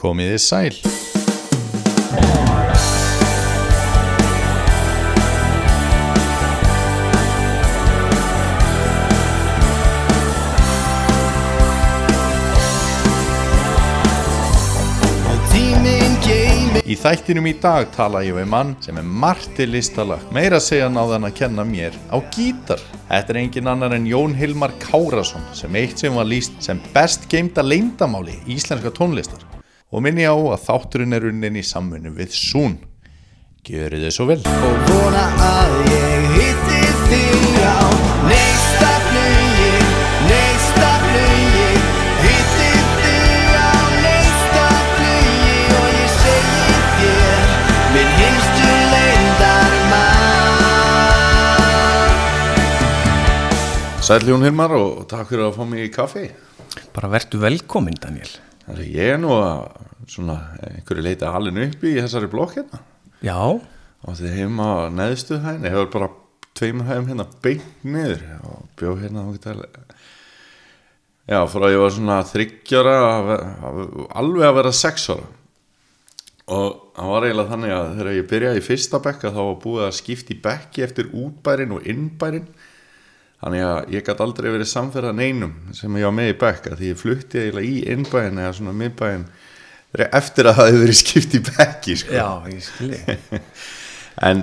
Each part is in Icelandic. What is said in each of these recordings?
Komiði sæl. Í þættinum í dag tala ég við mann sem er margt til listalag, meira segja náðan að kenna mér á gítar. Þetta er engin annar en Jón Hilmar Kárasson sem eitt sem var líst sem best geimta leindamáli íslenska tónlistar. Og minni á að þátturinn er unnin í samfunnu við Sún. Gjörið þið svo vel. og vona að ég hitti þig á næsta flugi, næsta flugi hitti þig á næsta flugi og ég segi þér minn hinstu leyndar Sæl Jón Hilmar og takk fyrir að fá mig í kaffi. Bara vertu velkomin Daniel Þannig að ég er nú að svona einhverju leita halinu upp í þessari blokk hérna. Já, og þið heima á neðstu hæðin ég hefur bara tveimur hæðum hérna beint niður og bjóð hérna já, frá að ég var svona þryggjara alveg að vera sex ára. Og það var eiginlega þannig að þegar ég byrjaði í fyrsta bekka þá var búið að skipta í bekki eftir útbærin og innbærin þannig að ég gæti aldrei verið samferða neinum sem ég var með í bekka því ég flutti eiginlega í innbærin eða svona miðbærin eftir að það hefur verið skipt í bekki sko. já, ég skilji En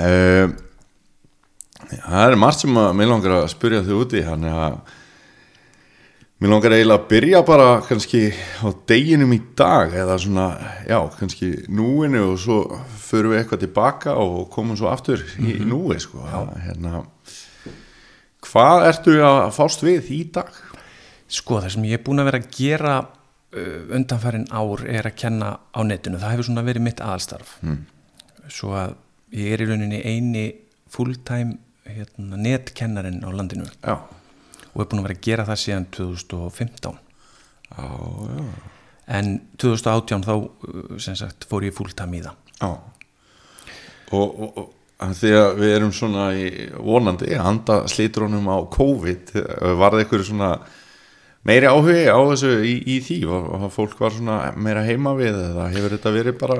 uh, það er margt sem að mér langar að spyrja þau úti þannig að mér langar eiginlega að byrja bara kannski á deginum í dag eða svona, já, kannski núinu og svo förum við eitthvað tilbaka og komum svo aftur í, í núi sko, hérna hvað ertu að fást við í dag? Sko, það sem ég er búin að vera að gera uh, undanfærin ár er að kenna á netinu, það hefur svona verið mitt aðalstarf. Mm. svo að ég er í rauninni eini fulltime hérna, netkennarinn á landinu. Já, og er búin að vera að gera það síðan 2015 já, já, en 2018 þá uh, sem sagt fór ég fulltime í það. Já. Og, og, og því að við erum svona í, vonandi að anda slítrónum á COVID var það eitthvað svona meiri áhugi á þessu í, í því? Og, fólk var svona meira heima við eða hefur þetta verið bara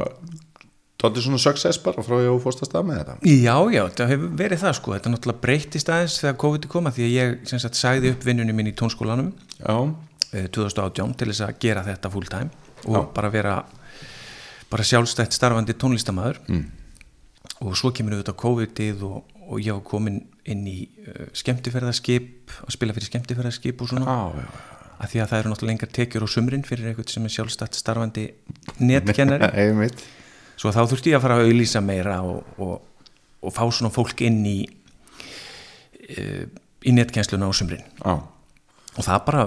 tóttir svona success bara frá ég og fórst að með þetta? Já, já, það hefur verið það sko. Þetta náttúrulega breytist aðeins þegar COVID er koma því að ég sem sagt sagði upp vinnunni mín í tónskólanum Já, eh, 2018 til þess að gera þetta full time og bara vera bara sjálfstætt starfandi tónlistamæður mm. Og svo kemur auðvitað COVID-ið og, og ég var komin inn í uh, skemmtiferðarskip að spila fyrir skemmtiferðarskip og svona. Já að því að það eru náttúrulega lengar tekjur á sumrin fyrir eitthvað sem er sjálfstætt starfandi netkennari. Svo þá þurfti ég að fara að auðlýsa meira og, og, og fá svona fólk inn í uh, í netkennsluna á sumrin. Já, og það bara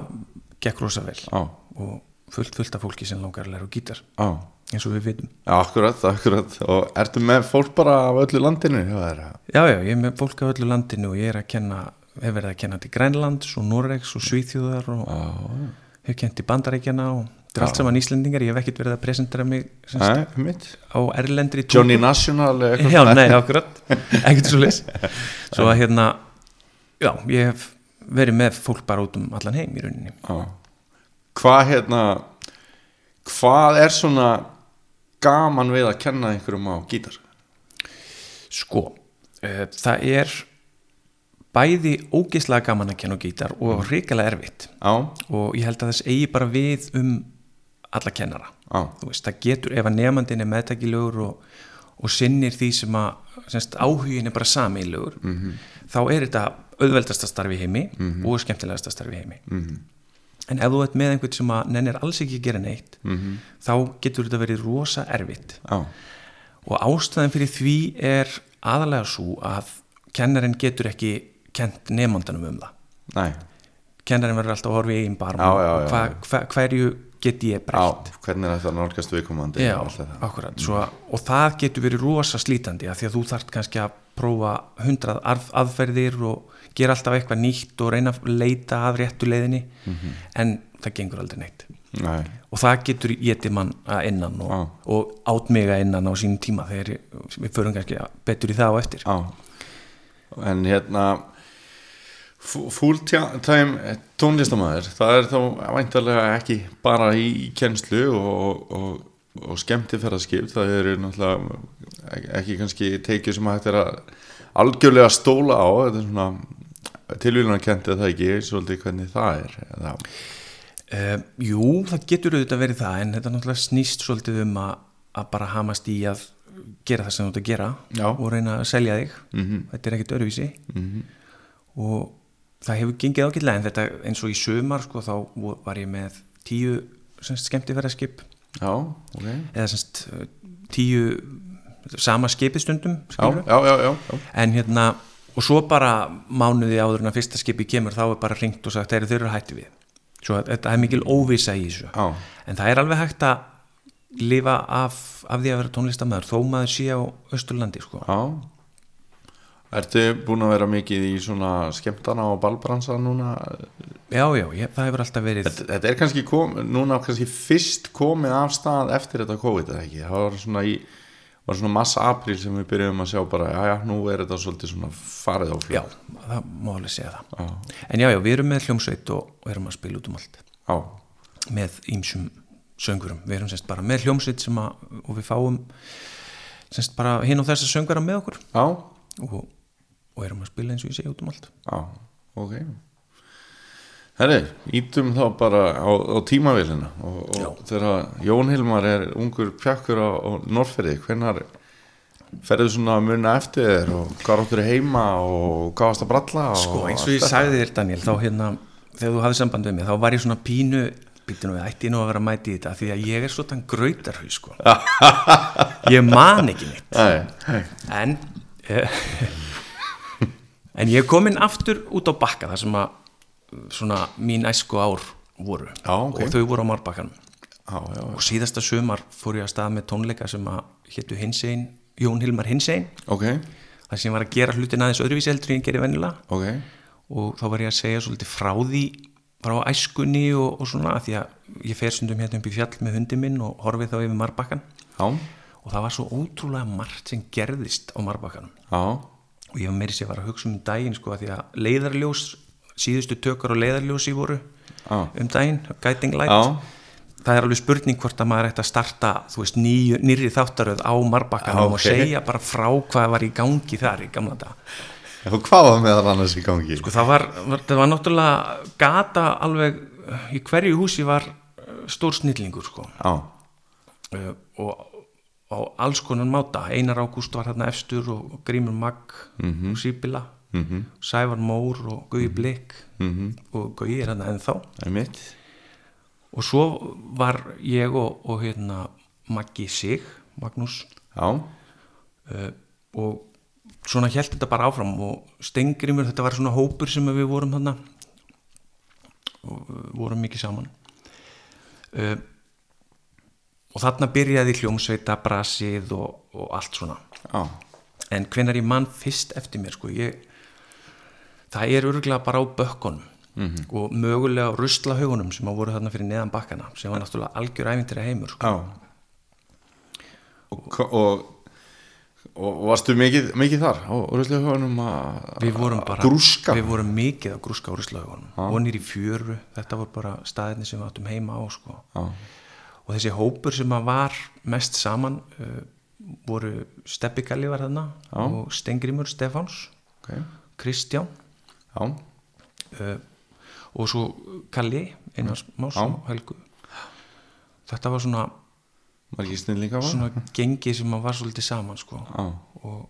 gekk rosa vel. Já, og fullt fullt af fólki sem langar að læra á gítar. Já eins og við vitum. Já, akkurat, akkurat. Og ertu með fólk bara af öllu landinu? Já, já já, ég er með fólk af öllu landinu og ég er að kenna hef verið að kenna til Grænlands og Noregs og Svíþjóðar og hef kent í Bandaríkjana og þetta er allt saman Íslendingar, ég hef ekkert verið að presentera mig sem sagt, Nei, mitt á erlendri tungu. Johnny National eitthvað. Já, nei, akkurat, ekkert svo leys Svo að hérna Já, ég hef verið með fólk bara út um allan heim í rauninni. Já. Hvað hérna hvað er svona gaman við að kenna einhverjum á gítar? Sko, uh, það er bæði ógeðslega gaman að kenna á gítar og hrikalega erfitt Já, og ég held að þess eigi bara við um alla kennara veist, það getur, ef að nefandin er meðtækilegur og, og sinnir því sem að semst, áhugin er bara samiðlegur Mhm. -hmm. þá er þetta auðveldasta starfi heimi og skemmtilegasta starfi heimi Mhm. En ef þú ert með einhvern sem að nennir alls ekki að gera neitt Mhm. þá getur þetta verið rosa erfitt. Já, og ástæðan fyrir því er aðalega svo að kennarinn getur ekki kent nefndanum um það. Nei. Kennarinn verður alltaf að horfa í einn barm. Já. hva, hva, hverju get ég breytt? hvernig er þetta nálgast viðkomandi Já, og að- og það getur verið rosa slítandi af því að þú þarft kannski að prófa hundrað aðferðir og gera alltaf eitthvað nýtt og reyna að leita að réttu leiðinni Mhm. en það gengur aldrei neitt Nei, og það getur getið mann að innan og, Já. og átt mig að innan á sínum tíma þegar við förum kannski betur í það á eftir já En hérna Full time tónlistamæður það er þá væntalega ekki bara í kennslu og, og, og skemmtifæraskip það eru náttúrulega ekki, kannski teikju sem hægt er að algjörlega stóla á þetta er svona tilvílunar kenti það ekki svolítið hvernig það er eða, Uh, jú, það getur auðvitað verið það en þetta náttúrulega snýst svolítið um að, að bara hamast í að gera það sem þú ert að gera Já. og reyna að selja þig Mhm. þetta er ekkert öruvísi og það hefur gengið ágætlega en þetta eins og í sömar sko, þá var ég með tíu semst, skemmtifæraskip já, ok eða semst, tíu sama skipið stundum já, skilurðu. já, já, já, já. en hérna og svo bara mánuði áður en að fyrsta skipi kemur þá er bara ringt og sagt þeir eru hætti við. Svo þetta er mikil óvisa í þessu. Já. en það er alveg hægt að lifa af, af því að vera tónlistamæður þó maður sé á Östurlandi sko. Ertu búin að vera mikið í svona skemmtana og balbransa núna? Já, já, ég, það hefur alltaf verið Þetta, þetta er kannski kom, núna kannski fyrst komið af stað eftir þetta COVID eða ekki, það var svona í var svona massa apríl sem við byrjuðum að sjá bara, já já, nú er þetta svolítið svona farið á flug. Já, það má alveg segja það. Já, en já, já, við erum með hljómsveit og, og erum að spila út um allt. Já, með ýmsum söngurum við erum semst bara með hljómsveit sem að og við fáum semst bara hinn og þessa söngara með okkur. Og, og erum að spila eins og ég segi út um allt. Já, ok Herri, ítum þá bara á, á tímavélina og, og þegar Jón Hilmar er ungur pjakkur á, á Norrferði, hvenær ferðu svona að munna eftir þér og hvað áttur heima og hvað varst að bralla sko eins og ég sagði þér Daniel þá hérna, þegar þú hafði samband við mig þá var ég svona pínu býttu nú við ætti nú að vera að mæti í þetta því að ég er svona grautarhau sko. Ég man ekki Nei, nei, en eh, en ég er komin aftur út á bakka þar sem að svona mín æsku ár voru. Já, ok. og þau voru á já, og síðasta sumar fór ég að stað með tónleika sem að héttu Hinsegin Jón Hilmar Hinsegin. Ok, þar sem var að gera hlutin aðeins öðruvísi heldur en gerir vennilega ok. Og þá var ég að segja svolítið frá því frá æskunni og, og svona af því að ég fer stundum hérna upp í fjall með hundi minn og horfið þá yfir marbakkan Já, og það var svo ótrúlega margt sem gerðist á marbakkanum já, og ég var meiri sér að fara að hugsa um daginn sko af því að leiðarljós síðustu tökur og leiðarljósi voru Já. um daginn, guiding light Já. það er alveg spurning hvort að maður ætti að starta þú veist, nýju, nýrri þáttaröð á marbakkanum Já, ok. og segja bara frá hvað var í gangi þar í gamla dag já hvað var meðal annars í gangi? sko það var, það var náttúrulega gata alveg, í hverju húsi var uh, stór snillingur sko uh, og á alls konar máta Einar Ágúst var hérna efstur og Grímur Magg og Sýbila -hmm. Sævar Mór og Guði Blik. -hmm. og Guði er hérna ennþá. Og svo var ég og, og hérna Maggi Sig Magnús. Uh, og svona held þetta bara áfram og Stengrimur, þetta var svona hópur sem við vorum þarna. Og uh, vorum mikið saman. Uh, og þarna byrjaði hljómsveita brasið og, og allt svona. Já, en hvenar ég mann fyrst eftir mér sko, ég, það er örgulega bara á bökkunum -hmm. og mögulega á ruslahaugunum sem að voru þarna fyrir neðan bakkana sem var náttúrulega algjör æfintir að heimur sko. Og, og, og varstu mikið, mikið þar á höfunum að við vorum bara grúska? við vorum mikið á grúska á ruslahaugunum og nýr í fjöru, þetta voru bara staðinni sem við áttum heima á sko. Og þessi hópur sem að var mest saman uh, voru Steppi Galli var þarna og Stengrimur Stefáns ok, Kristján já, uh, og svo Kalli Einars Más og Helgu. Þetta var svona, svona gengi sem var svolítið saman sko. Og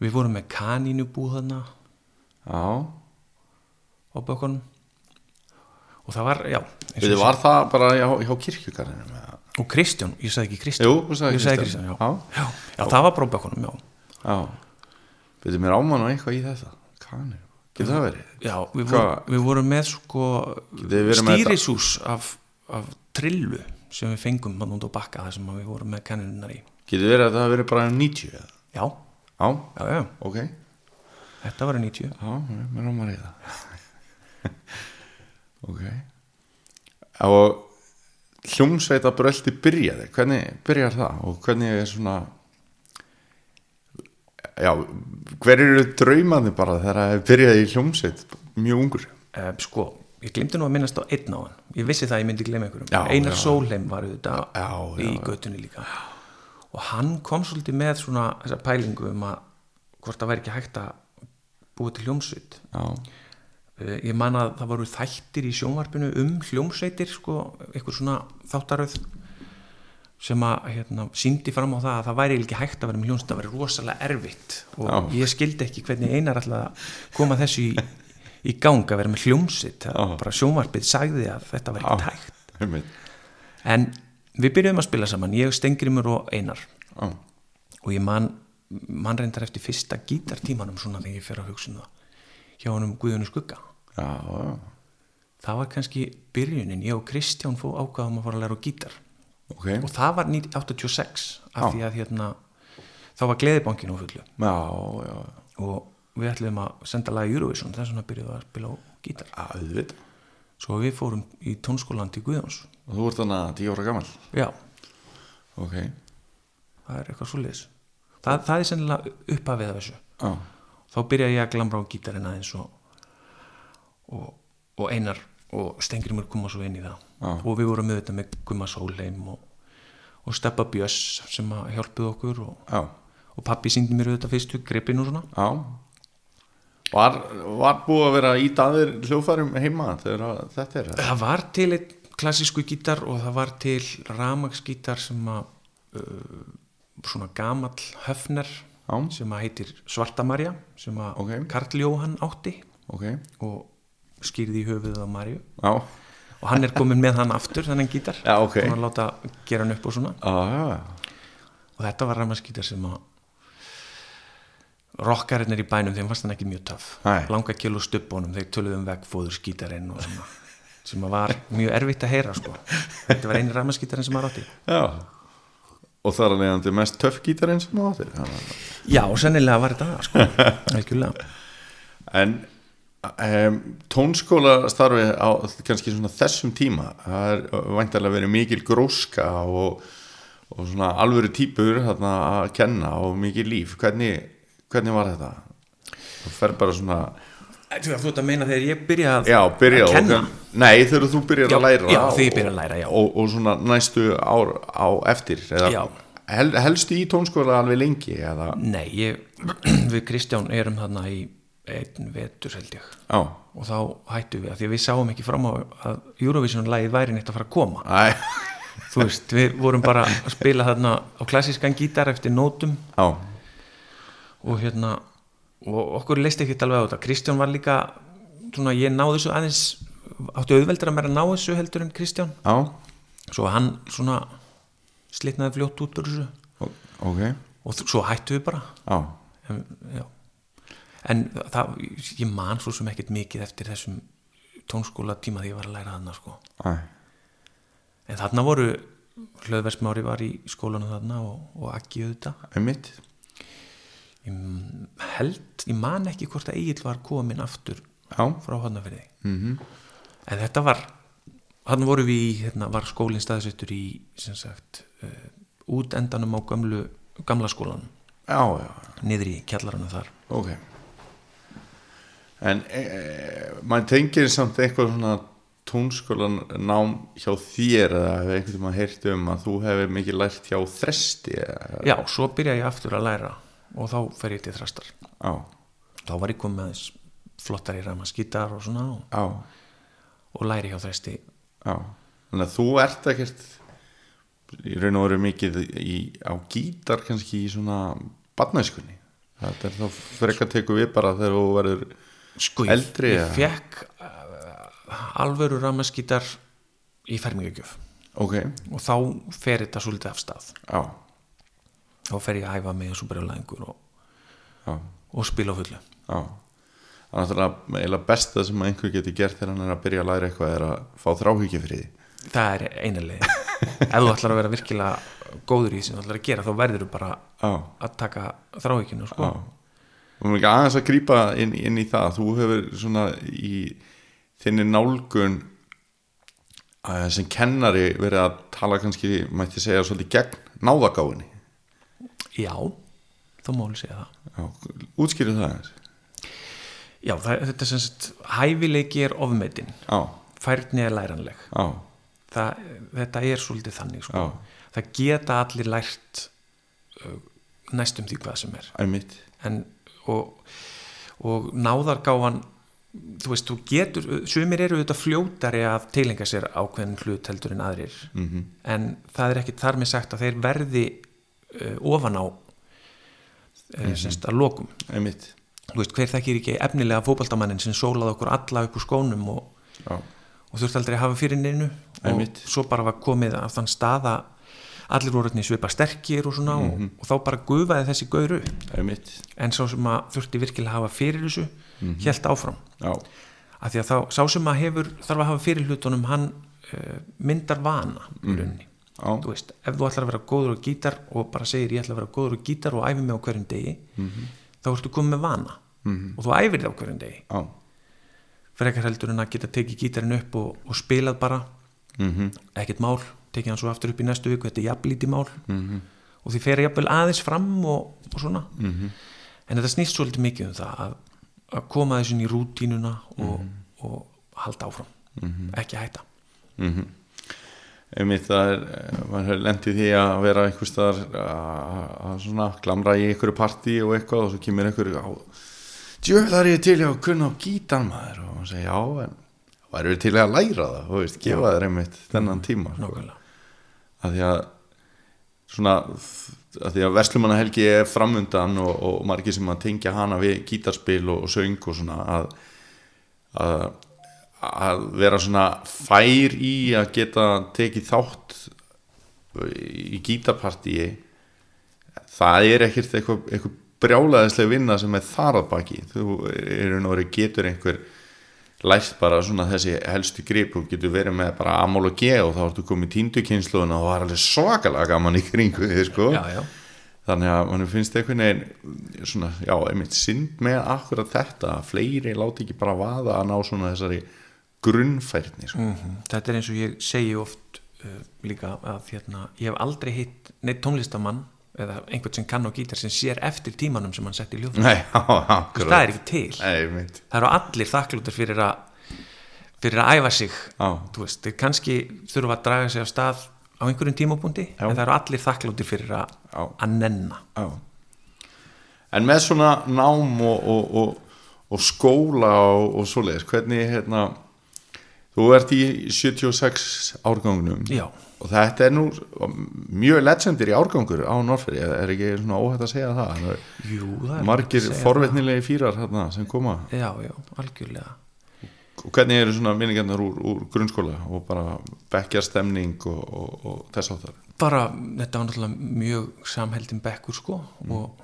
við vorum með kanínubúð þarna já. á bökunum og það var, já Við ég var það bara hjá, hjá segi- og Kristján, ég sagði ekki Kristján. Jú, sagði ég sagði Kristján. Já. Já. Já. Já, það var bara á bökunum, já. Já, veitum mér ámann og eitthvað í þetta Kanir, getur það verið? Já, við, vorum, við vorum með sko stýrisús af, af trillu sem við fengum hann út á bakka þar sem við vorum með kanninunar í. Getur verið að það verið bara 90 eða? Já, Já, já, já, ok. Þetta var í 90 Já, mér ámann í það Ok. Og hljómsveita bröldi byrjaði. Hvernig byrjar það? Og hvernig er svona já, hver eru draumandi bara þegar það byrjaði í hljómsveit? Mjög ungur. Uh, sko, ég glemdi nú að minnast á einn á hann. Ég vissi það að ég myndi glemja einhverjum. Einar já. Sólheim var auðvitað í göttunni líka. Og hann kom svolítið með svona þessa pælingu um að hvort það væri ekki hægt að búa til hljómsveit. Já, uh, ég man að það voru þættir í sjónvarpinu um hljómsveitir sko, eitthvað svona þáttaröð sem að hérna, síndi fram á það að það væri ekki hægt að vera með hljómsveit það væri rosalega erfitt. Og Já. ég skildi ekki hvernig einar alltaf koma þessu í, í gang að vera með Já. bara sjónvarpið sagði að þetta væri ekki hægt. einmitt. En við byrjuðum að spila saman ég, Stengrimur og Einar. Já, og ég man, man reyndar eftir fyrsta gítartímanum svona þegar ég fer að hugsa um hjá honum Guðunni Skugga. Já, já, það var kannski byrjunin, ég og Kristján fó ákvaðum að fara að læra á gítar ok. Og það var 1986 af Já. því að hérna þá var gleðibankin á fullu. Já, og við ætlum að senda lagi Eurovision þess vegna byrjuðum við að spila á gítar. Já, auðvitað. Svo við fórum í tónskólan til Guðjóns. Og þú ert þannig að 10 ára gammal já, ok, það er eitthvað svo liðs það, það er sennilega upphafið af þessu. Já, þá byrjaði ég að glamra á gítarinn aðeins og, og, og einar og Stengrimur koma svo inn í það Já. og við vorum auðvitað með Gumma Sólheim og, og Steppa Bjöss sem hjálpuð okkur og, já, og pappi síndi mér auðvitað fyrstu gripin og svona. Já. Var, var búið að vera ít aðeir hljófærum heima þegar þetta er það var til einn klassísku gítar og það var til ramagsgítar sem að uh, svona gamall höfner sem að heitir Svartamarja sem að Ok. Karl Jóhann átti ok, og skýrði í höfuðið á Marju já, og hann er komin með hann aftur þennan gítar. Já, ok. og hann láta gera hann upp og svona. Já, og þetta var ramagsgítar sem að rockarinnir í bænum þeim fannst hann ekki mjög Nei. langa kjölu stubbónum, þeir töluðu um vegfóður skítarinn og svona sem að var mjög erfitt að heyra sko. Þetta var eini ramagsgítarinn sem maður átti. Já. Og það er leiðandi mest töff gítarinn sem þú áttir þannig að- já, sennilega var þetta það, sko. En tónskóla starfi á kannski svona þessum tíma það er væntalega verið mikil gróska og, og svona alvöru típur þarna að kenna og mikil líf. Hvernig, hvernig var þetta? Það fer bara svona Þú ert að meina þegar ég byrja að, já, byrja að kenna? og, Nei, þegar þú byrjar að læra. já, þegar ég byrja að læra, já. og, og svona næstu ár á eftir eða, hel, helstu í tónskóla alveg lengi eða, Nei, ég, við Kristján erum þarna í einn vetur held ég. Já, og þá hættum við að því að við sáum ekki fram á að Eurovision-lægið væri neitt að fara að koma. Æ, þú veist, við vorum bara að spila þarna á klassískan gítar eftir nótum. Já, og hérna og okkur leist ekki alveg á þetta. Kristján var líka, svona ég náði þessu aðeins áttu auðveldur að mér að ná þessu heldur en Kristján. Já svo hann svona slitnaði fljótt út úr þessu. O- ok, og svo hættu við bara. Já en, já. En það, ég man svo sem ekkert mikið eftir þessum tónskóla tíma því ég var að læra þarna sko. En þarna voru hlöðversmári var í skólanum þarna og, og ekki auðvitað. Einmitt. Ég held, ég man ekki hvort að Egil var komin aftur Já, frá hannafyrði mhm. En þetta var hann voru við í, hérna, var skólinn staðsettur í sem sagt uh, útendanum á gamlu, gamla já, niður í kjallaranum þar. Ok En e, e, maður tengir samt eitthvað svona tónskólan nám hjá þér eða hefur einhvern veginn heyrt um að þú hefur mikið lært hjá þresti eða, já, svo byrja ég aftur að læra og þá fer ég til þrastar. Já, þá var ég komið með flottari ramaskítar og svona og, og læri hjá þresti. Já Þannig að þú ert ekkert í raun og veru mikið í, á gítar kannski í svona barnæskunni? Þetta er þá frekar tekur við bara þegar þú verður sko, ég, Eldri, ég eða? fekk uh, alvöru ramaskítar í fermingagjöf. Ok, og þá fer þetta svolítið af stað. Já, þá fer ég að æfa mig eins og brjólæðingur og, og spila fullu. Já, það er eiginlega besta sem einhver getur gert þegar hann er að byrja að læra eitthvað er að fá þráhyggju fyrir því. Það er eina leið. Ef þú ætlar að vera virkilega góður í því sem þú ætlar að gera þá verður þú bara Já, að taka þráhyggjuna sko. Mér ekki aðeins að grípa inn, inn í það. Þú hefur svona í þinni nálgun að sem kennari verið að tala kannski, mætti segja svolítið gegn náðagáfinni já, þá máli segja það. Já, útskýrðu það eins Já, það, þetta er sem sagt hæfileiki er ofmetin, já, færni er læranleg. Það, þetta er svolítið þannig sko. Það geta allir lært uh, næstum því hvað sem er. Einmitt. En, og, og náðargáfan þú veist, þú getur sumir eru auðvitað fljótari að tilenga sér ákveðin hlut heldur en aðrir. Mhm. en það er ekki þar með sagt að þeir verði uh, ofan á uh, semst að lokum. Einmitt, þú veist, hver þekkir ekki efnilega fótbaltamannin sem sólaði okkur alla upp úr skónum og, og þurfti aldrei að hafa fyrir neinu. Og svo bara var komið að þann stað að allir voru svipa sterkir og svona Mhm. og, og þá bara gufaði þessi gaur upp. Einmitt. En sá sem að þurfti virkilega að hafa fyrir þessu mm hélt áfram. Já, af því að þá, sá sem að hefur þarf að hafa fyrir hlutunum hann uh, myndar vana rauninni. Já, þú veist, ef þú ætlar að vera góður á gítar og bara segir ég ætla að vera góður á gítar og æfi mig á hverjum degi þá ertu komið með vana. Og þú æfir þig á hverjum degi. Já. Frekar heldur en að geta tekið gítarinn upp og, og spilað bara. Mhm, ekkert mál, tekið hann svo aftur upp í næstu viku þetta er jafnlítið mál. Mhm, og því fer jafnvel aðeins fram og, og svona. Mhm. En þetta snýst svolítið mikið um það að, að koma þessu inn í rútínuna og, og halda áfram. Ekki hætta. Mhm. einmitt það er maður hefur lendið því að vera einhvers staðar að svona glamra í einhverju partí og eitthvað og svo kemur einhverju á djöfn þar ég til ég að kunna á gítar maður? Og maður segir já en væri við til að læra það? Þú veist, gefa þér einmitt þennan tíma sko. nákvæmlega að því að svona að því að Veslumannahelgi er framundan og, og margir sem að tengja hana við gítarspil og, og söng og svona að, að að vera svona fær í að geta tekið þátt í gítarpartíi það er ekkert eitthvað, eitthvað brjálaðislega vinna sem er þar að baki. Þú eru nári getur einhver lært bara svona þessi helstu grip og getur verið með bara amól og G og þá ertu komið tíndukynsluðuna og það var alveg svakalega gaman í kringu þið sko. Já, já, þannig að mann finnst einhvern veginn svona, já, einmitt synd með akkurat þetta að fleiri láti ekki bara vaða að ná svona þessari grunnfærni sko. mm þetta er eins og ég segi oft uh, líka að hérna, ég hef aldrei hitt neitt tónlistamann eða einhvern sem kann á gítar sem sér eftir tímanum sem hann sett í ljóð það er ekki til. Nei, það eru allir þakklútur fyrir að fyrir að æfa sig. Veist, þeir kannski þurfa að draga sig á stað á einhverjum tímapunkti Já. en það eru allir þakklútur fyrir að, að nenna. Já. En með svona nám og, og, og, og skóla og, og svoleiðis, hvernig hérna þú ert í 76 árgangunum já, og þetta er nú mjög legendir í árgangur á Norfri, er ekki svona óhætt að segja það? Það jú, það margir að forvitnilegi fýrar hérna, sem koma. það. já, já, algjörlega. Og hvernig eru svona minningarnar úr, úr grunnskóla og bara bekkjarstemning og, og, og þess áttar bara, þetta var náttúrulega mjög samheldin bekkur sko Mm. og,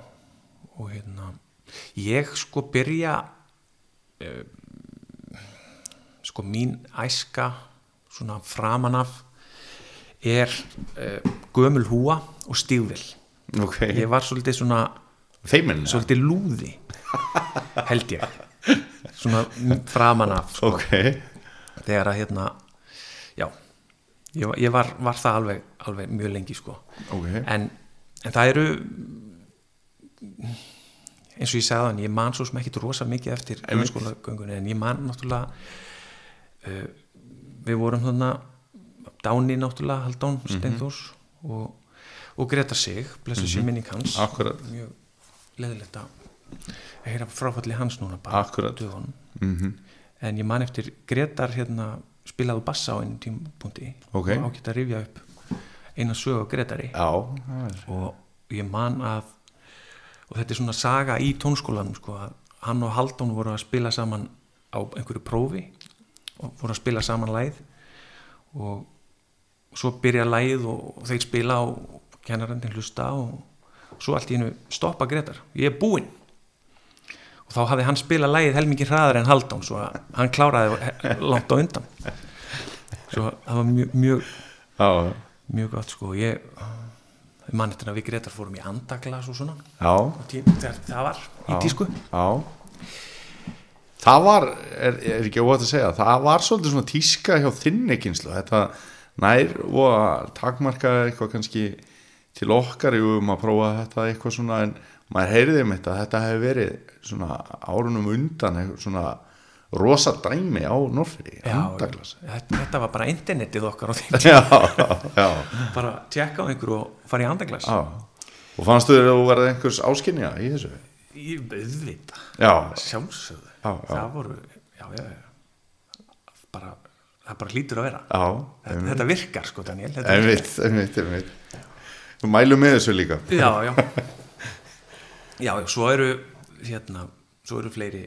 og hérna ég sko byrja uh, sko mín æska svona framan af er uh, gömul húa og stígvill ok, ég var svolítið svona feiminn svolítið lúði held ég. Svona framan af. Sko, ok, þegar að hérna já, ég, ég var, var það alveg, alveg mjög lengi sko. Ok. En, en það eru eins og ég sagði þannig, ég man svo sem ekki rosa mikið eftir Einmitt. grunnskólagöngunni en ég man náttúrulega uh, við vorum þarna Dáni náttúrulega, Haldón Steinþórs og, og Greta Sig blessu sér minning hans. Akkúrat. mjög leðilegt að heyra fráfalli hans núna bara mm en ég man eftir Gretar hérna spilaðu bassa á einu tímapunkti. Ok. og ágætt að rifja upp eina sög á Gretari. Já, og ég man að og þetta er svona saga í tónskólanum sko, að hann og Haldón voru að spila saman á einhverju prófi og voru að spila saman læð og svo byrja læð og, þeir spila og kennarandinn hlusta og svo allt í hennu stoppa Gretar ég er búinn. Og þá hafði hann spilað lægið helmingi hraðar en Haldón svo að hann kláraði langt á undan. Svo það var mjög, mjög mjög gott sko. Ég mann eftir að við Gretar fórum í andaglas og svona. Þegar það var í tísku. Já. Það var, er, er ekki óvægt að segja það var svolítið svona tíska hjá þinni kynslu, þetta nær og að takmarka eitthvað kannski til okkar um að prófa þetta eitthvað svona en maður heyriði mitt að þetta hefði verið svona árunum undan svona rosa dæmi á Norfri þetta, þetta var bara internetið okkar já, já, bara tjekka á einhverju og fara í andaglas já. Og fannstu þér að þú verði einhvers áskynja í þessu? Ég auðvita, já, sjálfsögðu. Já, já. það voru, já. Bara, það bara hlýtur að vera. Já þetta, þetta virkar sko Daniel. Einmitt, einmitt, einmitt. Þú mælum með þessu líka. Já, já. Já, já, svo eru hérna, svo eru fleiri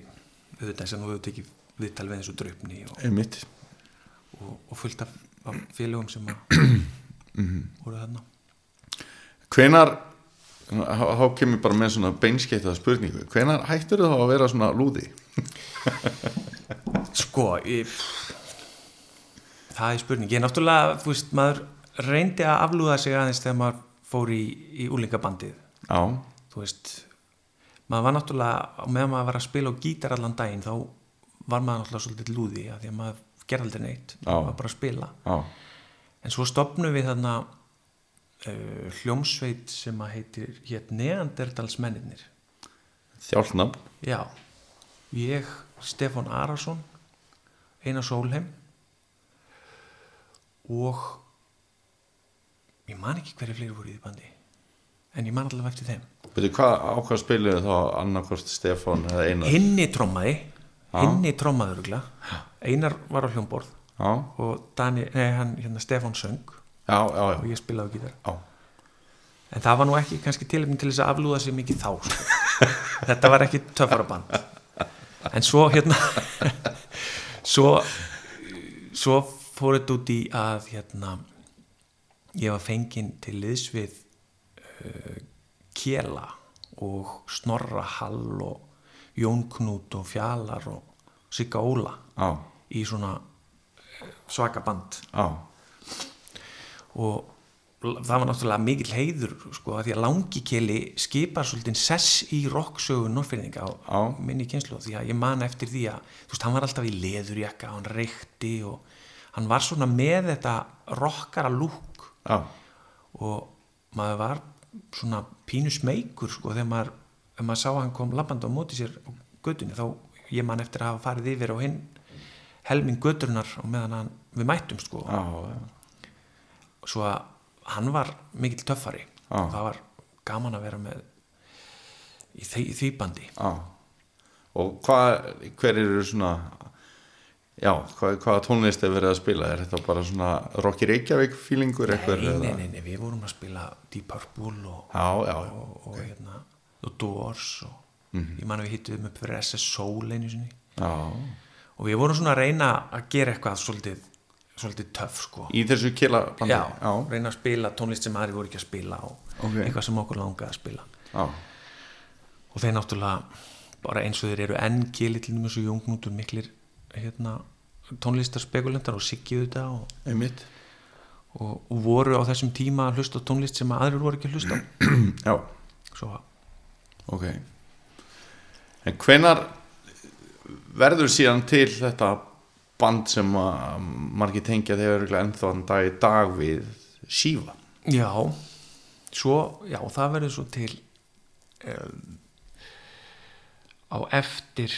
auðvitað sem þú hefur tekið viðtal við þessu draupni og, og, og fullt af, af félögum sem að voru þarna. Hvenar þá kemur bara með svona beinskeittaða spurningu. Hvenar hættur þú þá að vera svona lúði? Sko, ég, það er spurning. Ég náttúrulega, þú veist, maður reyndi að aflúða sig aðeins þegar maður fór í, í úlingabandið. já, Þú veist, maður var náttúrulega, á meðan maður var að spila á gítar allan daginn, þá var maður náttúrulega svolítið lúði, af því að maður gerði aldrei neitt, maður var bara að spila. já, En svo stopnum við þarna uh, hljómsveit sem að heitir hétt Neandertalsmennir. þjálfnafn Já, ég, Stefán Arason, Einar Sólheim og ég man ekki hverju fleiri voru í því bandi en ég man allavega eftir þeim. veitu hvað ákvað spiluðu þá annarkvort Stefán eða Einar Hinni trommaði, hinni trommaði örugla, Einar var á hljómborð já, og Dani, nei, hann, hérna, Stefán söng já, já, og já, ég spilaði á gítar. já. En það var nú ekki kannski tilefni til þess að aflúða sig mikið þá sko. Þetta var ekki töffara band En svo hérna Svo Svo fór þetta út í að hérna Ég var fenginn til liðs við uh, Kjela og Snorra Hall og Jón Knút og Fjalar og Sigga Óla já, í svona eh, svaka band. Já. og það var náttúrulega mikil heiður sko að því að langi keli skipar svolítið sess í rocksögu Norrfyrninga á, á. minni kynslu því að ég man eftir því að þú veist, hann var alltaf í leðurjakka, hann reykti og hann var svona með þetta rockara lúk já. og maður var svona pínu smeykur sko þegar maður, maður sá að hann kom labbandi á móti sér á gödunni þá ég man eftir að hafa farið yfir á hinn helming gödurinnar og meðan hann, við mættum sko já, já. svo að hann var mikill töffari Já. það var gaman að vera með í því, því bandi Já. Og hvað, hver eru svona, já, hvað, hvaða tónlist er verið að spila? Er þetta bara svona Rocky Reykjavík feelingur eitthvað? nei, nei, nei, nei, við vorum að spila Deep Purple og, Já, já, og, og hérna The Doors og Mhm. ég man að við hittum upp fyrir SS Soul einu sinni Já. og við vorum svona að reyna að gera eitthvað svolítið, svolítið töff sko Í þessu kila bandi? já, Já. reyna að spila tónlist sem aðri voru ekki að spila og Ok. eitthvað sem okkur langaði að spila Já. og þeir náttúrulega bara eins og þeir eru enn gili til dæmis og jóngnútur miklir hérna, tónlistarspekulentar og siggiðu þetta og, og, og voru á þessum tíma að hlusta tónlist sem að aðrir voru ekki að hlusta Já, svo ok. En hvenar verður síðan til þetta band sem að margir tengja þegar ennþá þann dag í dag við Shiva? já, svo, já, það verður svo til um, á eftir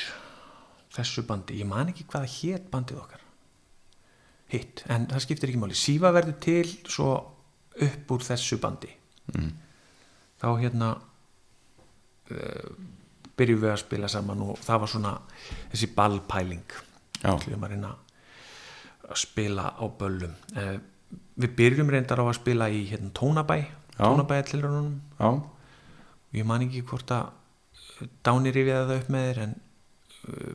þessu bandi, ég man ekki hvaða hét bandið okkar. Hitt, en það skiptir ekki máli. Sífa verður til svo upp úr þessu bandi. Mm. þá hérna uh, byrjum við að spila saman og það var svona þessi ballpæling. Ætlum að reyna að spila á böllum. Uh, við byrjum reyndar á að spila í hérna, tónabæ Já. tónabæ tilrunum Já, og ég man ekki hvort að Dánir rifjaði það upp með þér en uh,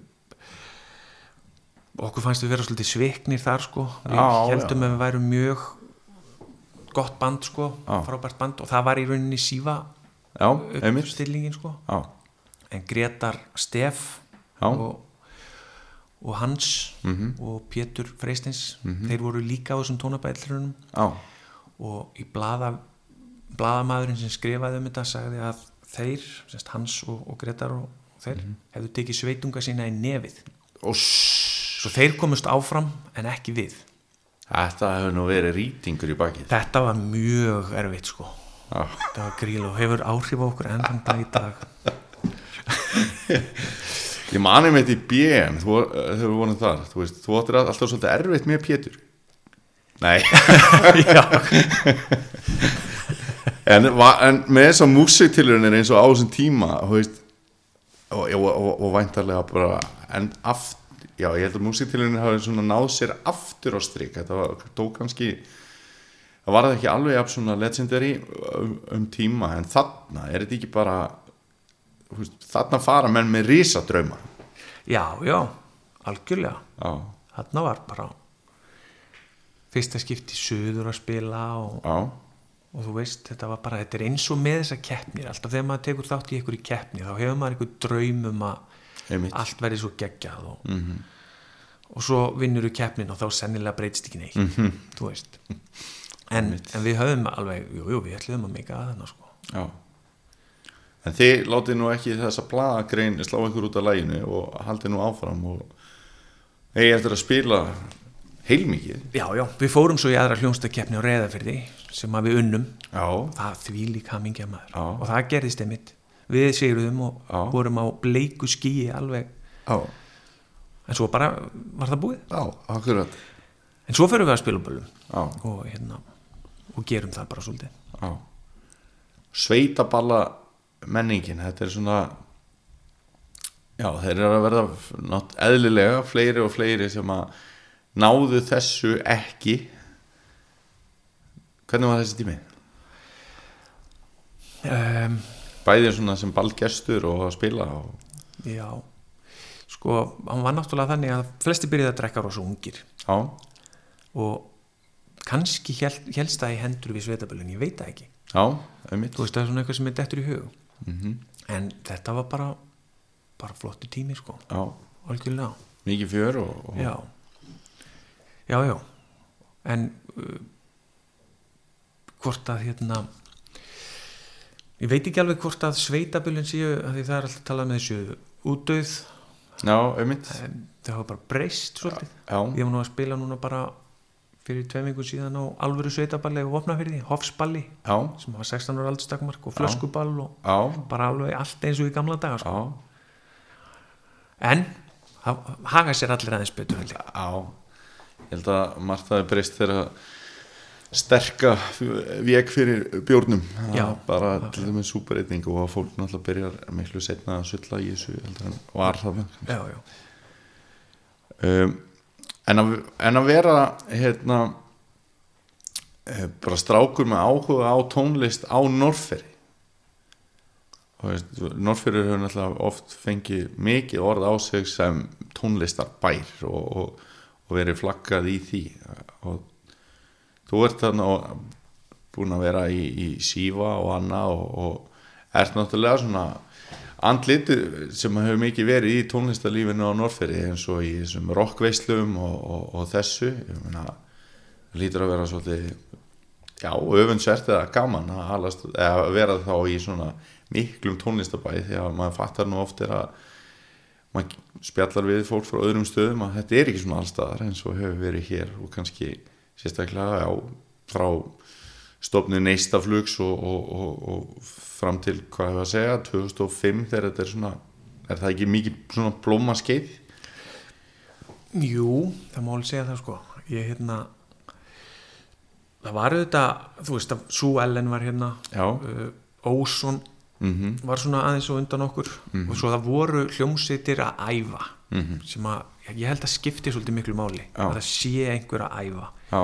okkur fannst við vera svolítið sviknir þar sko. Við Já, heldum já. að við værum mjög gott band sko Já. frábært band og það var í rauninni sífa uppstillingin sko. En Gretar Steff og, og Hans Mhm. og Pétur Freistins þeir voru líka á þessum tónabællurunum já, og í blaða blaðamaðurinn sem skrifaði um þetta sagði að þeir, semst Hans og, og Gretar og þeir, hefðu tekið sveitunga sína í nefið. Og svo þeir komust áfram en ekki við. Þetta hefur nú verið rýtingur í bakið. þetta var mjög erfitt sko. Já. þetta var gríl og hefur áhrif á okkur enn dag í dag. Ég mani með þetta í BM þú hefur vonið þar þú, veist, þú áttir alltaf svolítið erfitt með Pétur. Nei. En, en með þess að músiktilurinn eins og á þessum tíma veist, og, og, og, og væntarlega bara en aft, já ég held að músiktilurinn hafi svona náð sér aftur á strik. Þetta var, tók kannski það var það ekki alveg af svona legendary um, um tíma en þarna er þetta ekki bara veist, þarna fara menn með risadrauma. Já, já algjörlega, já, þarna var bara fyrsta skipti suður að spila og, og þú veist, þetta var bara, þetta er eins og með þessa keppnir, alltaf þegar maður tekur þátt í einhverju keppni, þá hefur maður einhver draum um að einmitt. Allt verði svo geggjað og, og svo vinnur við keppnin og þá sennilega breytist ekki neitt þú veist. En, en við höfum alveg, jú, jú, við ætlum að meika að þarna sko. Já. En þið látið nú ekki þessa blaðagrein slá ykkur út af læginu og haldið nú áfram og eigi eftir að spila heilmikið. Já, já, við fórum svo í aðra hljónstakeppni á reyðafyrði sem að við unnum. Já, það því líka hamingja maður. Og það gerðist einmitt við sigruðum og Já. vorum á bleiku skíi alveg. Já, en svo bara var það búið. Já, akkurat. En svo fyrir við að spila á böllum. Já, og hérna og gerum það bara svolítið. Já. Sveitaballa menningin, þetta er svona Já, þeir eru að verða eðlilega fleiri og fleiri sem að náðu þessu ekki. Hvernig var þessi tími? um, Bæðið svona sem ballgestur og að spila og... já. Sko, hann var náttúrulega þannig að flesti byrjuði að drekka rosa ungir. Já, og kannski hel, helst það í hendur við sveitaböllun, ég veit það ekki. Já, þú veist það er svona eitthvað sem er dettur í hug. Mm en þetta var bara bara flottu tími sko. Algjörlega, mikið fjör og, og já. Já, já. En uh, hvort að hérna ég veit ekki alveg hvort að sveitaböllun séu að því það er alltaf talað með þessu útdauð. Það hafa bara breyst svolítið. Já, ég var nú að spila núna bara fyrir tveim vikur síðan á alvöru sveitaballi og vopnafyrði, hofsballi já, sem var 16 ára aldurstakmark og flöskuball og já, bara alveg allt eins og í gamla daga sko. en haga sér allir aðeins betur ég. held að margt það er breyst þegar sterka vek fyrir bjórnum. Já, bara til þeim með súpereyting og að fólk náttúrulega byrjar miklu setna að sulla í þessu var það um, en, að, en að vera hérna eh, bara strákur með áhuga á tónlist á Norferi Norferi hefur náttúrulega oft fengið mikið orð á sig sem tónlistarbær og, og, og verið flaggað í því þú ert þarna búin að vera í, í sífa og annað og, og ert náttúrulega svona andlit sem hefur mikið verið í tónlistarlífinu á Norferi eins og í þessum rockveislum og, og, og þessu. Það lítur að vera svolítið já, öfunnsvert eða gaman að, alast, eða vera þá í svona miklum tónlistabæði því að maður fattar nú oft er að maður spjallar við fólk frá öðrum stöðum að þetta er ekki svona allstaðar eins og hefur verið hér og kannski sérstaklega já, frá stofnu neistaflugs og, og, og, og fram til hvað hefur að segja 2005 þegar þetta er svona er það ekki mikið svona blóma skeið jú það má alveg segja það sko. Ég hérna það var auðvitað, þú veist að Sú Ellen var hérna uh, Óson mhm, var svona aðeins og undan okkur. Og svo það voru hljómsveitir að æfa sem að, ég held að skipti svolítið miklu máli Já. að það sé einhver að æfa já,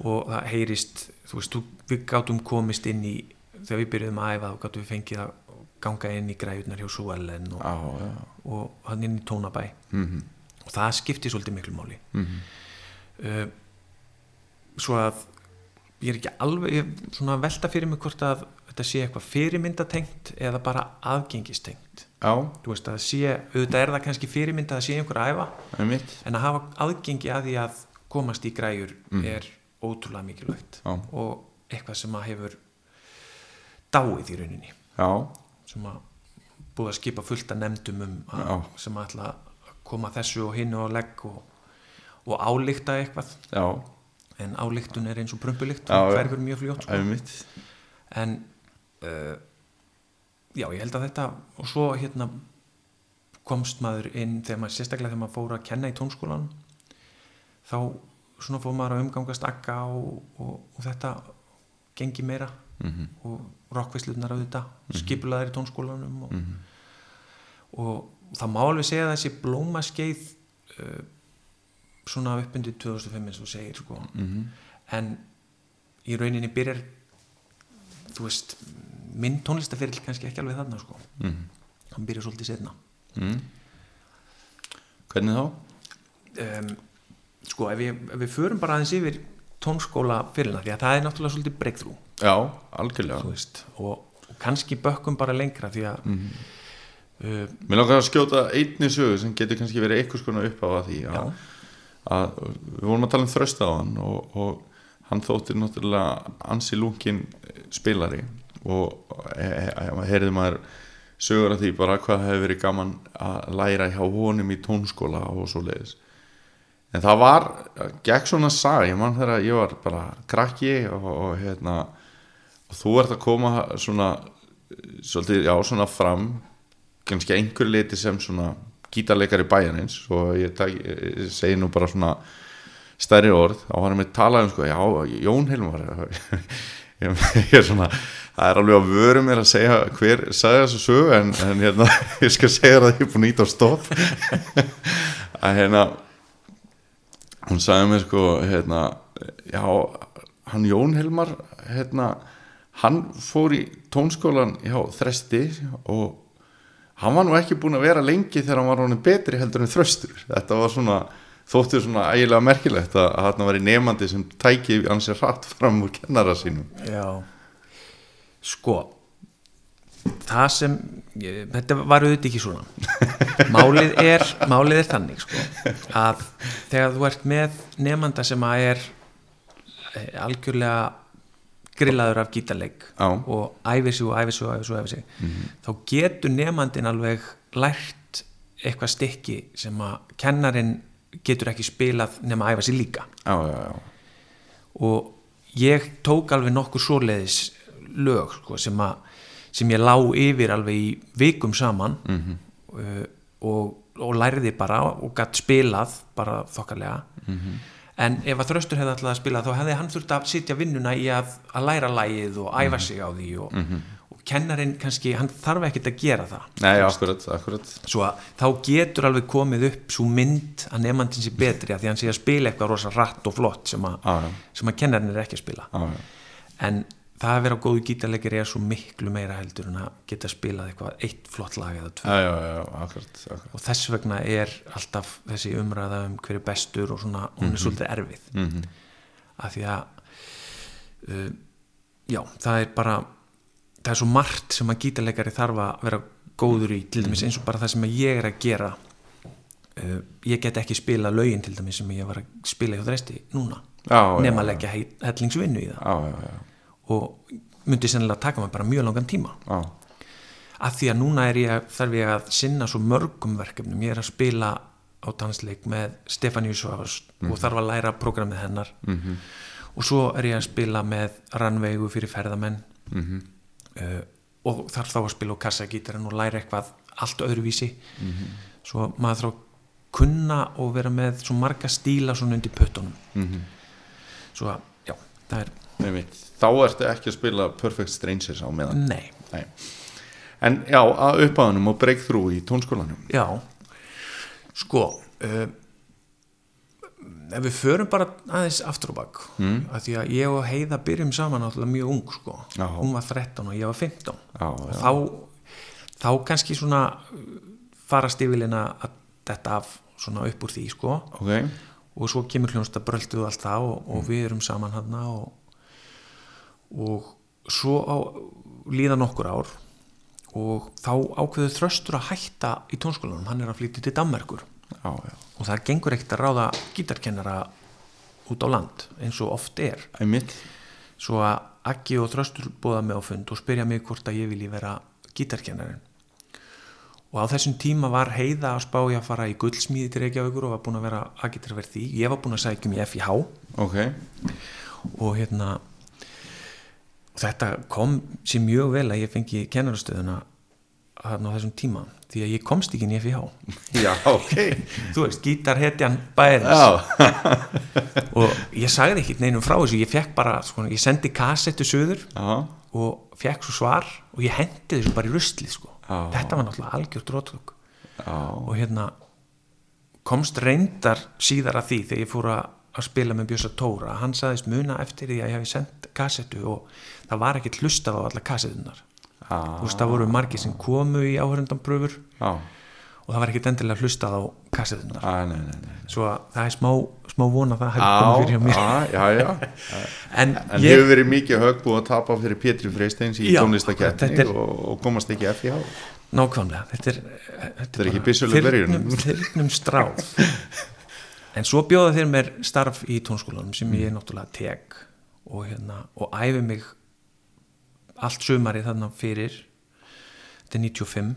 og það heyrist þú veist, þú, við gátum komist inn í þegar við byrjuðum að æfa þá gátum við fengið að ganga inn í græjurnar hjá Súellen og, já, já. og hann inn í tónabæ. Mhm, og það skipti svolítið miklu máli. Mhm, uh, svo að ég er ekki alveg ég, svona að velta fyrir mig hvort að þetta sé eitthvað fyrirmyndatengt eða bara aðgengistengt. Já, þú veist að sé, auðvitað er það kannski fyrirmynda að sé einhver að æfa. En að hafa aðgengi að því að komast í græjur er ótrúlega mikilvægt Já. og eitthvað sem að hefur dáið í rauninni. Já, sem að búið að skipa fullt að nefndum um að, sem að ætla að koma þessu og hinnu á legg og, og álíkta eitthvað. Já, en álíktun er eins og prumpulikt Já, og hverfur mjög fljótt sko. en uh, já, ég held að þetta og svo hérna komst maður inn þegar maður sérstaklega þegar maður fór að kenna í tónskólan þá svona fór maður að umgangast akka og, og, og þetta gengi meira Mhm. og rockveislunar auðvitað mm skipulaðir í tónskólanum og, og það má alveg segja þessi blómaskeið uh, svona upp undir 2005 eins og segir sko. Mhm. en í rauninni byrjar þú veist minn tónlistaferill kannski ekki alveg þarna sko. Mhm. hann byrjar svolítið setna Mm. Hvernig þá? um, sko ef við, ef við förum bara aðeins yfir tónskóla fyrirna því að það er náttúrulega svolítið breakthrough. Já, algjörlega. Veist, og, og kannski bökkum bara lengra því að Mhm. uh, Mér langar að skjóta einni sögu sem getur kannski verið einhvers konar upp á að því að, já, að við vorum að tala um þrösta á hann og, og hann þóttir náttúrulega ansi lúkin spilari og he- he- heyrði maður sögur af því bara hvað hefur verið gaman að læra hjá honum í tónskóla og svo leiðis en það var, gekk svona sag ég mann þegar ég var bara krakki og, og hérna og þú ert að koma svona svolítið, já, svona fram kannski að einhver leiti sem svona gítarleikari bæjarins og ég, ég segi nú bara svona stærri orð og hann er með talað um sko, já, Jón Hilmar ég, er svona það er alveg að vöru mér að segja hver sagði þessu sögu en, en hérna, ég skal segja það ég er búin að íta á stopp. Að hérna hún sagði mér sko hérna, já, hann Jón Hilmar hérna, hann fór í tónskólan hjá Þresti og hann var nú ekki búin að vera lengi þegar hann var honum betri heldur en þröstur. Þetta var svona, þóttu svona ægilega merkilegt að, hann var í nefandi sem tæki ansið hratt fram úr kennara sínum. Já. Sko það sem ég, þetta var auðvitað ekki svona. Málið er, málið er þannig sko, að þegar þú ert með nefnda sem að er eh, algjörlega grillaður af gítarleik og æfi sig og æfi sig og æfi sig, og æfi sig. þá getur nefnandinn alveg lært eitthvað stykki sem að kennarin getur ekki spilað nema að æfa sig líka. Já, já, já, og ég tók alveg nokkur svoleiðis lög sko, sem, að, sem ég lá yfir alveg í vikum saman Mhm. uh, og, og lærði bara og gætt spilað bara þokkarlega Mhm. en ef að þröstur hefði alltaf að spila þá hefði hann þurft að sitja vinnuna í að, að læra lægið og æfa Mhm. sig á því og, og kennarinn kannski, hann þarf ekkert að gera það nei, akkurat, akkurat svo að þá getur alveg komið upp svo mynd að nefnandinn sé betri að því hann sé að spila eitthvað rosa rætt og flott sem að, Já, já. sem að kennarinn er ekki að spila já, já. en það að vera góðu gítarleikir er svo miklu meira heldur en að geta spilað eitthvað eitt flott lag eða tvö. Já, já, já, akkurat, akkurat. og þess vegna er alltaf þessi umræða um hver er bestur og svona, hún er svolítið erfið. Mhm. af því að uh, já, það er bara það er svo margt sem að gítarleikari þarf að vera góður í til dæmis eins og bara það sem ég er að gera. Uh, ég get ekki spila lögin til dæmis sem ég var að spila hjá þresti núna Já, nema að leggja hellingsvinnu í það. Já, já, já, og myndi sennilega taka mig bara mjög langan tíma já, af því að núna er ég, þarf ég að sinna svo mörgum verkefnum, ég er að spila á dansleik með Stefáníu Svavars og þarf að læra prógramið hennar -hmm. og svo er ég að spila með rannveigu fyrir ferðamenn -hmm. uh, og þarf þá að spila á kassagítarinn og læra eitthvað allt öðruvísi -hmm. svo maður þarf að kunna og vera með svo marga stíla svona undir puttunum -hmm. svo að, já, það er Þá ertu ekki að spila Perfect Strangers á meðan. Nei, Nei. En já, að uppáðunum og breakthrough í tónskólanum. Já, sko uh, ef við förum bara aðeins aftur á bak mm. að því að ég og Heiða byrjum saman náttúrulega mjög ung sko. Já. hún var 13 og ég var 15 Já, og þá, þá kannski svona fara stífilina að þetta af svona upp úr því sko. Ok, og svo kemur hljónsta bröldu og allt það og, og við erum saman hann og, og svo á, líða nokkur ár og þá ákveður þröstur að hætta í tónskólanum, hann er að flytja til Danmerkur. Já, já. Og það gengur ekkert að ráða gítarkennara út á land eins og oft er. Einmitt. Svo að Akki og Þröstur bóða mig á fund og spyrja mig hvort að ég vilji vera gítarkennarin og á þessum tíma var heiða að spá ég að fara í gullsmíði til Reykjavíkur og var búin að vera agitarverð því, ég var búin að sækja um í FIH Ok, og hérna þetta kom sér mjög vel að ég fengi kennarastöðuna þarna á þessum tíma því að ég komst ekki inn í FIH Já, ok. Þú veist, gítarhetjan bæðins Já, og ég sagði ekki neinum frá þessu ég fekk bara, sko, ég sendi kassettu söður já, og fekk svo svar og ég hendi þessu bara í ruslið sko. Þetta var náttúrulega algjört rótlög já. Og hérna komst reyndar síðar að því þegar ég fór að spila með Bjössa Tóra. Hann saðist muna eftir því að ég hefði sendt kassettu og það var ekkert hlustað á alla kassettunar Já, þú veist það voru margir sem komu í áhörundanpröfur já, og það var ekkert endilega hlustað á kassettunar Æ, nei, nei, nei svo að það er smá, smá vona það hefði komið fyrir hjá mér. já, já, en, En ég, hefur verið mikið högg búið að tapa fyrir Pétri Freysteins í þetta er- og, og komast ekki FIH nákvæmlega þetta er, Þetta er ekki byssuleg byrjun. þyrnum, þyrnum stráð. En svo bjóða þeir mér starf í tónskólanum sem ég náttúrulega tek og, hérna, og æfi mig allt sömari þarna fyrir þetta er 95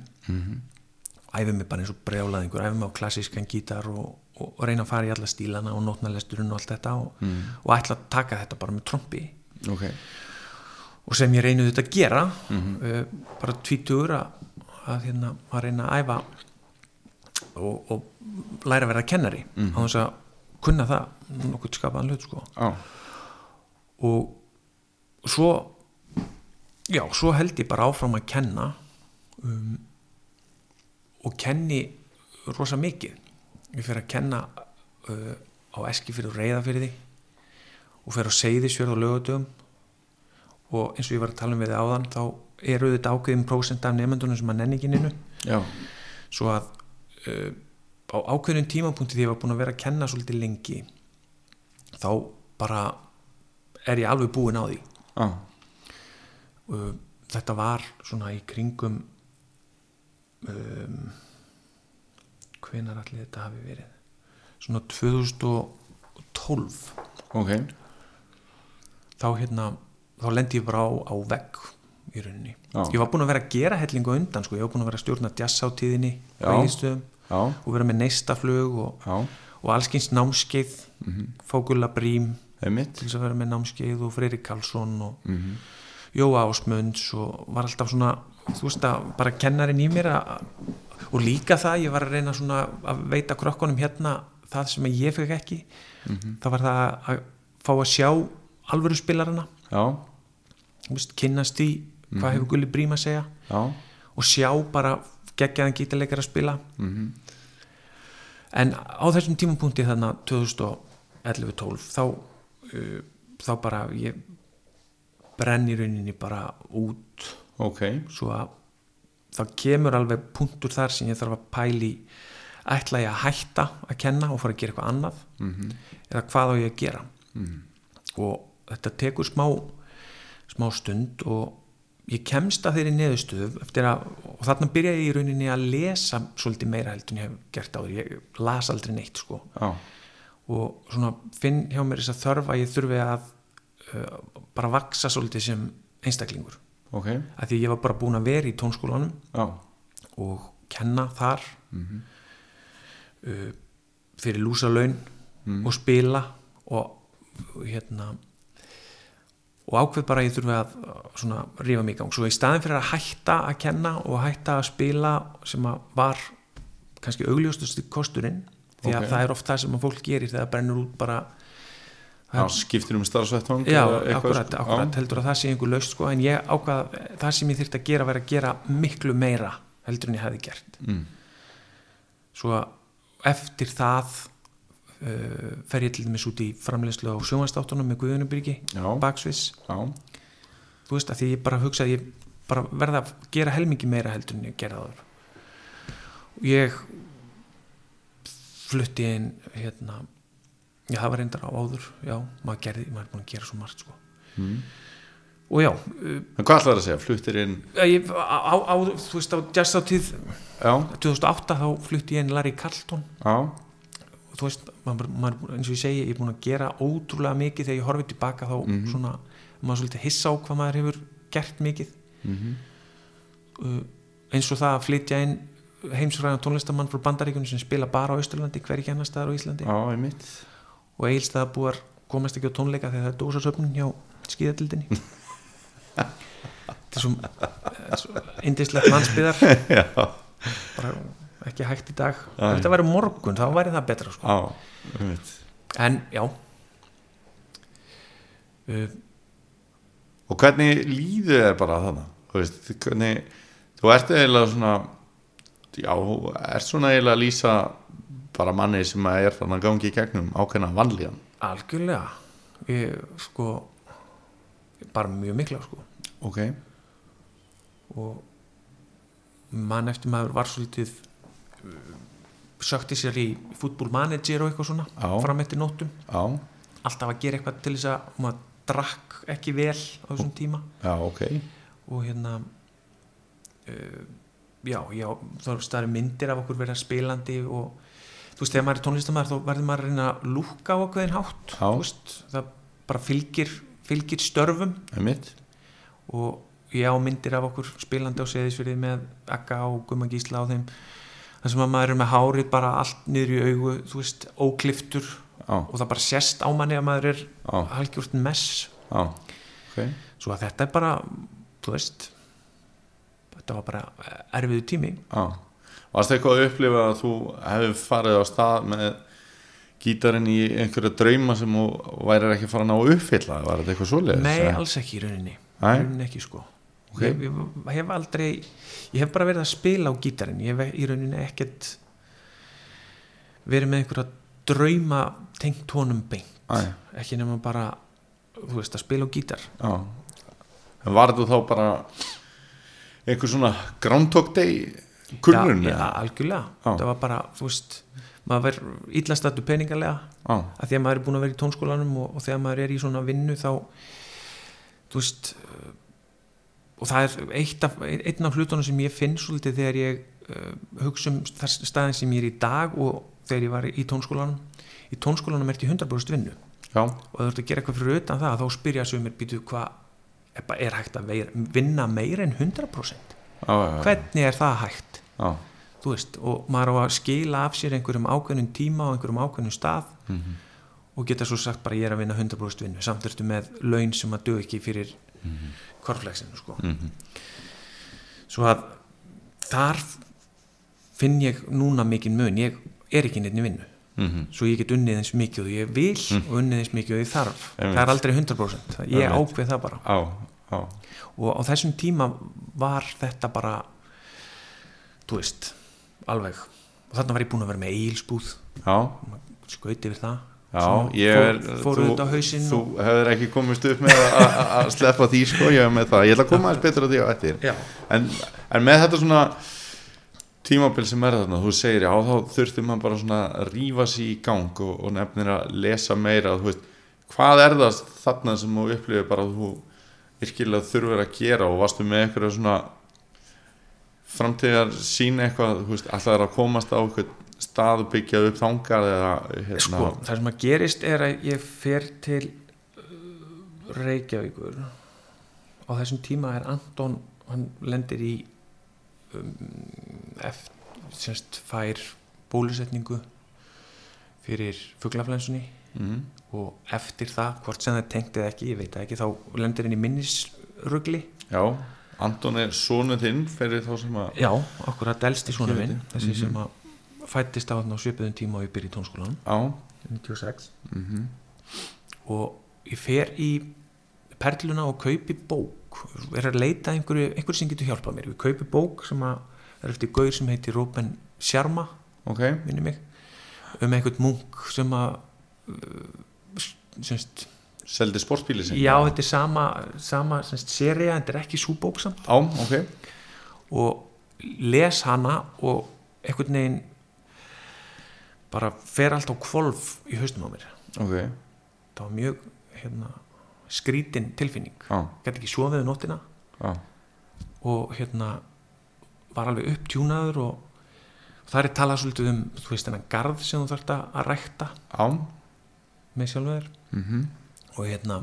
æfi mig bara eins og brjálaðingur æfi mig á klassískan gítar og, og, og reyna að fara í alla stílana og nótnalesturinn og allt þetta og, og ætla að taka þetta bara með trombi Ok, og sem ég reynuði þetta að gera uh, bara tvítugur að, að, hérna, að reyna að æfa og, og læra að vera kennari. Á þess að kunna það nokkuð skapaðan hlut sko. Já, og svo já, svo held ég bara áfram að kenna um, og kenni rosa mikið. Ég fyrir að kenna uh, á Eskifyrð og Reyðafyrði og fyrir á Seyðisfjörð og Lögutöfum og eins og ég var að tala um við áðan þá eru þetta ákveðin prósent af nefndunum sem að nenni ekki nynnu svo að uh, á ákveðin tímapunkti því ég var búin að vera að kenna svolítið lengi þá bara er ég alveg búin á því. Uh, þetta var svona í kringum um, hvenar allir þetta hafi verið? Svona 2012 ok. Þá hérna þá lendi ég bara á, á vegg í rauninni. Já. ég var búin að vera að gera hellingu undan sko. ég var búin að vera að stjórna jazzáttíðinni og vera með neistaflug og, og allskins námskeið mm. -hmm. Fókulla Brím einmitt. Til þess að vera með námskeið og Freyri Karlsson og Mhm. Jóa Ásmunds og var alltaf svona þú veist að bara kennarinn í mér að, og líka það, ég var að reyna svona að veita krökkunum hérna það sem ég fekk ekki. Mhm. það var það að fá að sjá alvöru veist, kynnast í hvað hefur Gulli Brím að segja? Já, og sjá bara geggjaðan gítarleikar að spila. Mhm, en á þessum tímapunkti þarna 2011-12 þá, uh, þá bara ég brenn í rauninni bara út. Ok. Svo að það kemur alveg punktur þar sem ég þarf að pæli ætla ég að hætta að kenna og fara að gera eitthvað annað mhm, eða hvað á ég að gera. Og þetta tekur smá smá stund og ég kemst að þeirri neðustöðu og þarna byrjaði ég í rauninni að lesa svolítið meira heldur en ég hef gert áður, ég las aldrei neitt sko. Já, og svona finn hjá mér þess að þörf að ég þurfi að uh, bara vaksa svolítið sem einstaklingur. Ok. Að því ég var bara búin að vera í tónskólanum Já, og kenna þar uh, fyrir lúsa laun og spila og hérna og ákveð bara ég þurfi að uh, svona rífa mig í gang. Svo í staðin fyrir að hætta að kenna og hætta að spila sem að var kannski augljóstust kosturinn því að Ok. það er oft það sem fólk gerir þegar það brennur út bara já skiptir um starfsvettvang Já, akkurat, sko? akkurat heldur að það sé einhver laust sko, en ég ákvað, það sem ég þyrfti að gera væri að gera miklu meira heldur en ég hefði gert Mm. svo eftir það uh, fer ég til dæmis út í framleiðslu á sjónvastáttunum með baksviss, Já, þú veist að því ég bara hugsa að ég bara verða að gera helmingi meira heldur en ég gera áður ég flutti inn hérna já það var reyndar á áður já, maður gerði, maður er búin að gera svo margt sko. Mm. og já en hvað ætlaði að segja, fluttir inn ég, á, á, þú veist á jazzáttíð Já, 2008 þá flutti ég inn Larry Carlton. Já, og þú veist, maður, maður, eins og ég segi ég er búin að gera ótrúlega mikið. Þegar ég horfið tilbaka þá svona, maður svolítið hissa á hvað maður hefur gert mikið. Mhm, uh, eins og það að flytja inn heimsfræðan tónlistamann frá bandaríkunum sem spila bara á Austurlandi, hvergi annar staðar á Íslandi. Já, og eigilstaða búar komast ekki á tónleika þegar það er dósasöfnun hjá skíðatildinni þessum svo indislegt landsbyðar bara ekki hægt í dag. Ef þetta væri morgun þá væri það betra sko. já, en já. Uh, og hvernig líður þér bara þannig þú veist, hvernig þú ert eiginlega svona já, ert svona eiginlega að lýsa bara manni sem er þannig að gangi í gegnum ákveðna vanlíðan? Algjörlega. Ég sko bara mjög mikla sko. Ok, og mann eftir maður var svolítið uh, sökti sér í fútbolmanager og eitthvað svona Já. fram eftir nóttum. Já, alltaf að gera eitthvað til þess að maður drakk ekki vel á þessum tíma. Já, ok. Og hérna uh, já, já þá staður myndir af okkur verið spilandi og þú veist, þegar maður er tónlistamæður þá verður maður að reyna að lúka á okkur hátt. Já. þú veist, það bara fylgir fylgir störfum. Og ég á myndir af okkur spilandi á seðisfyrði með Akka og Gumma Gísla á þeim. Þar sem að maður er með hárið bara allt niður í augu þú veist, ókliftur. Já, og það bara sést á manni að maður er já, halgjort mess. Já ok, svo að þetta er bara, þú veist þetta var bara erfiðu tími. Já. Varst eitthvað að upplifa að þú hefur farið á stað með gítarinn í einhverja drauma sem þú værir ekki farin á að uppfylla? Var þetta eitthvað svoleiðis? nei, eða? alls ekki í rauninni. Rauninni ekki sko. Ok. ég, ég, ég hef aldrei ég hef bara verið að spila á gítarinn. Ég hef í rauninni ekkert verið með einhverja drauma tengt honum beint. Æ, ekki nema bara þú veist að spila á gítar. Já. En var þetta þá bara einhver svona Groundhog Day kunnun? já, já, algjörlega, Já. það var bara þú veist, maður verður íllastættu peningalega. Já, að því að maður er búin að vera í tónskólanum og, og þegar maður er í svona vinnu þá þú veist uh, og það er eitt af, einn af hlutunum sem ég finn svolítið þegar ég uh, hugsa um staðin sem ég er í dag og þegar ég var í tónskólanum. Í tónskólanum er þetta í 100% vinnu. Já, og þú ert að gera eitthvað fyrir utan það þá spyrja mér býtu hvað er, hægt að vinna meira en 100% já, já, hvernig er það hægt? Já, þú veist, og maður á að skila af sér einhverjum ákveðnum tíma og einhverjum ákveðnum stað Mhm. og geta svo sagt bara ég er að vinna 100% vinnu. Samt ertu með laun sem að dög ekki fyrir korflexinu sko. Mhm. svo að þar finn ég núna mikinn mun. Ég er ekki neitt í vinnu Mhm. svo ég get unnið eins mikið og ég vil og unnið eins mikið og ég þarf. Einmitt. það er aldrei 100% Það- ég Einmitt. ákveð það bara. Já, já, og á þessum tíma var þetta bara þú veist alveg. Og þarna var ég búin að vera með eilsbúð já. Skaut yfir það. Já, fór- er fóru þú- á Þú og- hefur ekki komist upp með að- að að sleppa því sko, ég hef með það. Ég ætla að koma aðeins betur á því á eftir. En, en með þetta svona tímabil sem er þarna þú segir, já, þá þurfti maður bara svona að rífa sig í gang og, og nefnir að lesa meira, þú veist hvað er það þarna sem þú upplifir bara að þú virkilega þurfir að gera og varstu með eitthvað svona framtíðar sín eitthvað, þú veist, alltaf er að komast á eitthvað stað og byggja upp þangað eða hérna, sko, það sem að gerist er að ég fer til uh, Reykjavíkur. Á þessum tíma er Anton hann lendir í um, semst fær bólusetningu fyrir fuglaflensunni Mhm. og eftir það, hvort sem það tengt eða ekki, ég veit ekki, þá lendir hann í minnisrugli. Já, Anton er sonu þinn fyrir þá sem að já, okkur að delst í Ekki minn veit ég. þessi sem að fættist á þarna á svipuðum tíma og ég byrja í tónskólanum. Já, 96 mhm, og ég fer í perluna og kaupi bók. Er að leita einhverju, einhverju sem getur hjálpað mér. Við kaupi bók sem að er eftir gaur sem heitir Ruben Sjarma ok. minni mig um einhvern munk sem að uh, semst, Seldi sportbíli sinn. Já þetta er sama, sama semst, seria, þetta er ekki svo bók samt. Já, ok. Og les hana og einhvern veginn bara fer allt á kvolf í haustum á mér. Ok, það var mjög hérna, skrítin tilfinning. Gæti ekki sofið um nóttina. Já og hérna var alveg upptjúnaður og það er talað svolítið um þú veist þennan garð sem þú þarft að að rækta Já, með sjálfur mhm, og hérna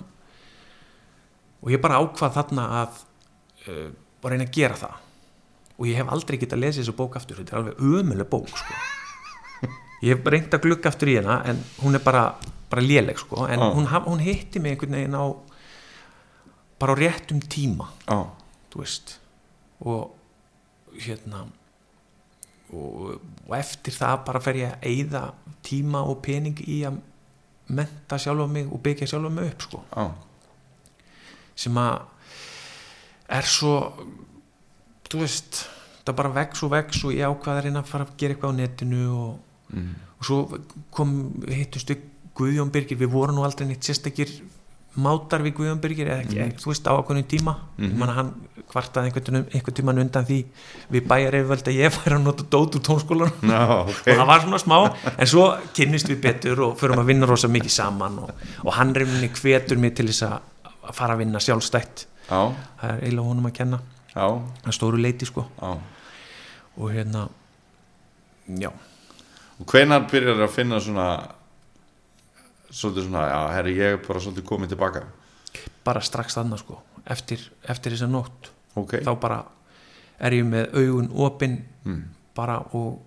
og ég bara ákvað þarna að uh, bara reyna að gera það og ég hef aldrei getað lesið þessu bók aftur þetta er alveg ömuleg bók sko. ég hef reynd að glugga aftur í hérna en hún er bara, bara léleg sko. en Já. hún, hún hitti mig einhvern veginn á bara á réttum tíma já, þú veist og hérna og, og eftir það bara fer ég að eyða tíma og pening í að menta sjálfa mig og byggja sjálfa mig upp sko já, sem að er svo þú veist það bara vex og vex og ég ákvaði að reyna að fara að gera eitthvað á netinu og, mm. og svo kom hittust við Guðjón Birgir við vorum nú aldrei neitt sérstakir mátar við Guðjón Birgir eða ekki, Mhm. þú veist á okkur tíma. Man að hann kvartaði einhvern, einhvern tíman undan því við bæjar að ég færi að nota dót úr tónskólan já, og ok það var svona smá en svo kynnist við betur og förum að vinna rosa mikið saman og, og hann reyfni hvetur mig til þess að fara að vinna sjálfstætt. Já, það er eiginlega honum að kenna. Já, það stóru leiti sko. Já. Og hérna já, og hvenar byrjar að finna svona svolítið svona, já, herri, ég er bara svolítið komið tilbaka. Bara strax þannig sko. Eftir, eftir þessa nótt. Ok, þá bara er ég með augun opinn mm. bara og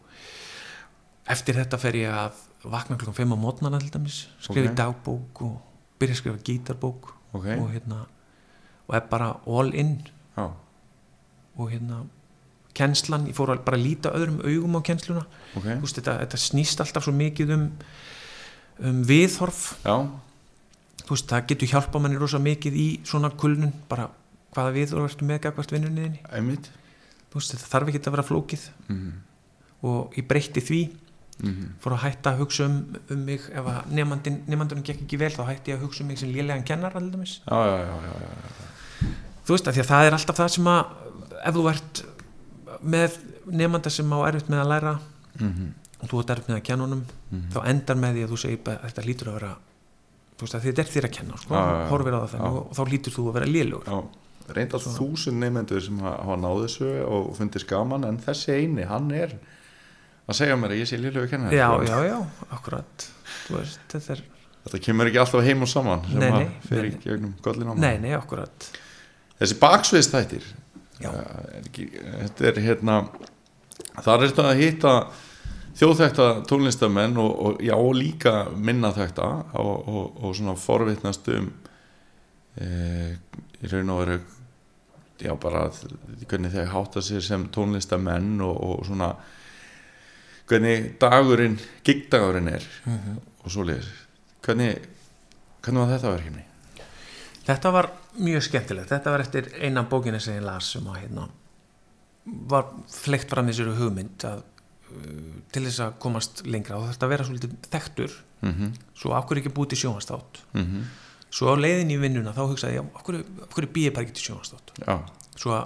eftir þetta fer ég að vakna klukkan 5 á mótnana til dæmis skrifa Ok. okay. dagbók og byrja að skrifa gítarbók ok, og hérna og er bara all in. Já, og hérna kennslan, ég fór að bara líta öðrum augum á kennsluna. Þú veist, þetta, þetta snýst alltaf svo mikið um, um viðhorf. Já, þú veist, það getur hjálpa manni rosa mikið í svona kulnun bara hvaða viðhorf ertu með gagvart vinnunni þinni. Einmitt. Þú veist, þetta þarf ekki að vera flókið. Mm. og ég breytti því. Mm. fór að hætta að hugsa um, um mig. Ef að nefandin, nefandunum gekk ekki vel þá hætti ég að hugsa um mig sem lélegan kennar allir já, já, já, já, já. þú veist að að það er alltaf það sem að ef þú ert með nefanda sem á erfitt með að læra Mm og þú ert með að kenna honum þá endar með því að þú segir bara, þetta lítur að vera þú veist að þetta er þér að kenna sko, já. horfir á það þannig Já. og, þá lítur þú að vera lélugur já. reynda þúsund nefnendur sem ha- hafa náðu þessu og fundið skaman en þessi eini, hann er að segja mér að ég sé lillegu kennar já, já, já, akkurat. Veist, þetta er, þetta kemur ekki alltaf heim og saman sem Nei, að nei, fer nei, í gegnum gollin á nei, nei, akkurat. Þessi baksviðstættir þetta er hérna þar er þetta að hitta þjóðþekta tónlistamenn og, og já, og líka minna þekta og, og, og svona forvitnast um e, í raun og veru já, bara hvernig þeir hátta sér sem tónlistamenn og, og svona hvernig dagurinn gigdagurinn er Mhm. og svoleiðis hvernig, hvernig var þetta verkefni? Þetta var mjög skemmtilegt, þetta var eftir eina bókina sem ég las sem að hérna var fleikt fram þessari hugmynd að uh, til þess að komast lengra. Og þetta vera svolítið þekktur. Mm -hmm. svo okkur ekki búið til sjónvastátt Mm svo á leiðin í vinnuna þá hugsaði ég okkur, okkur býð ég bara ekki til sjónvastátt já. Svo að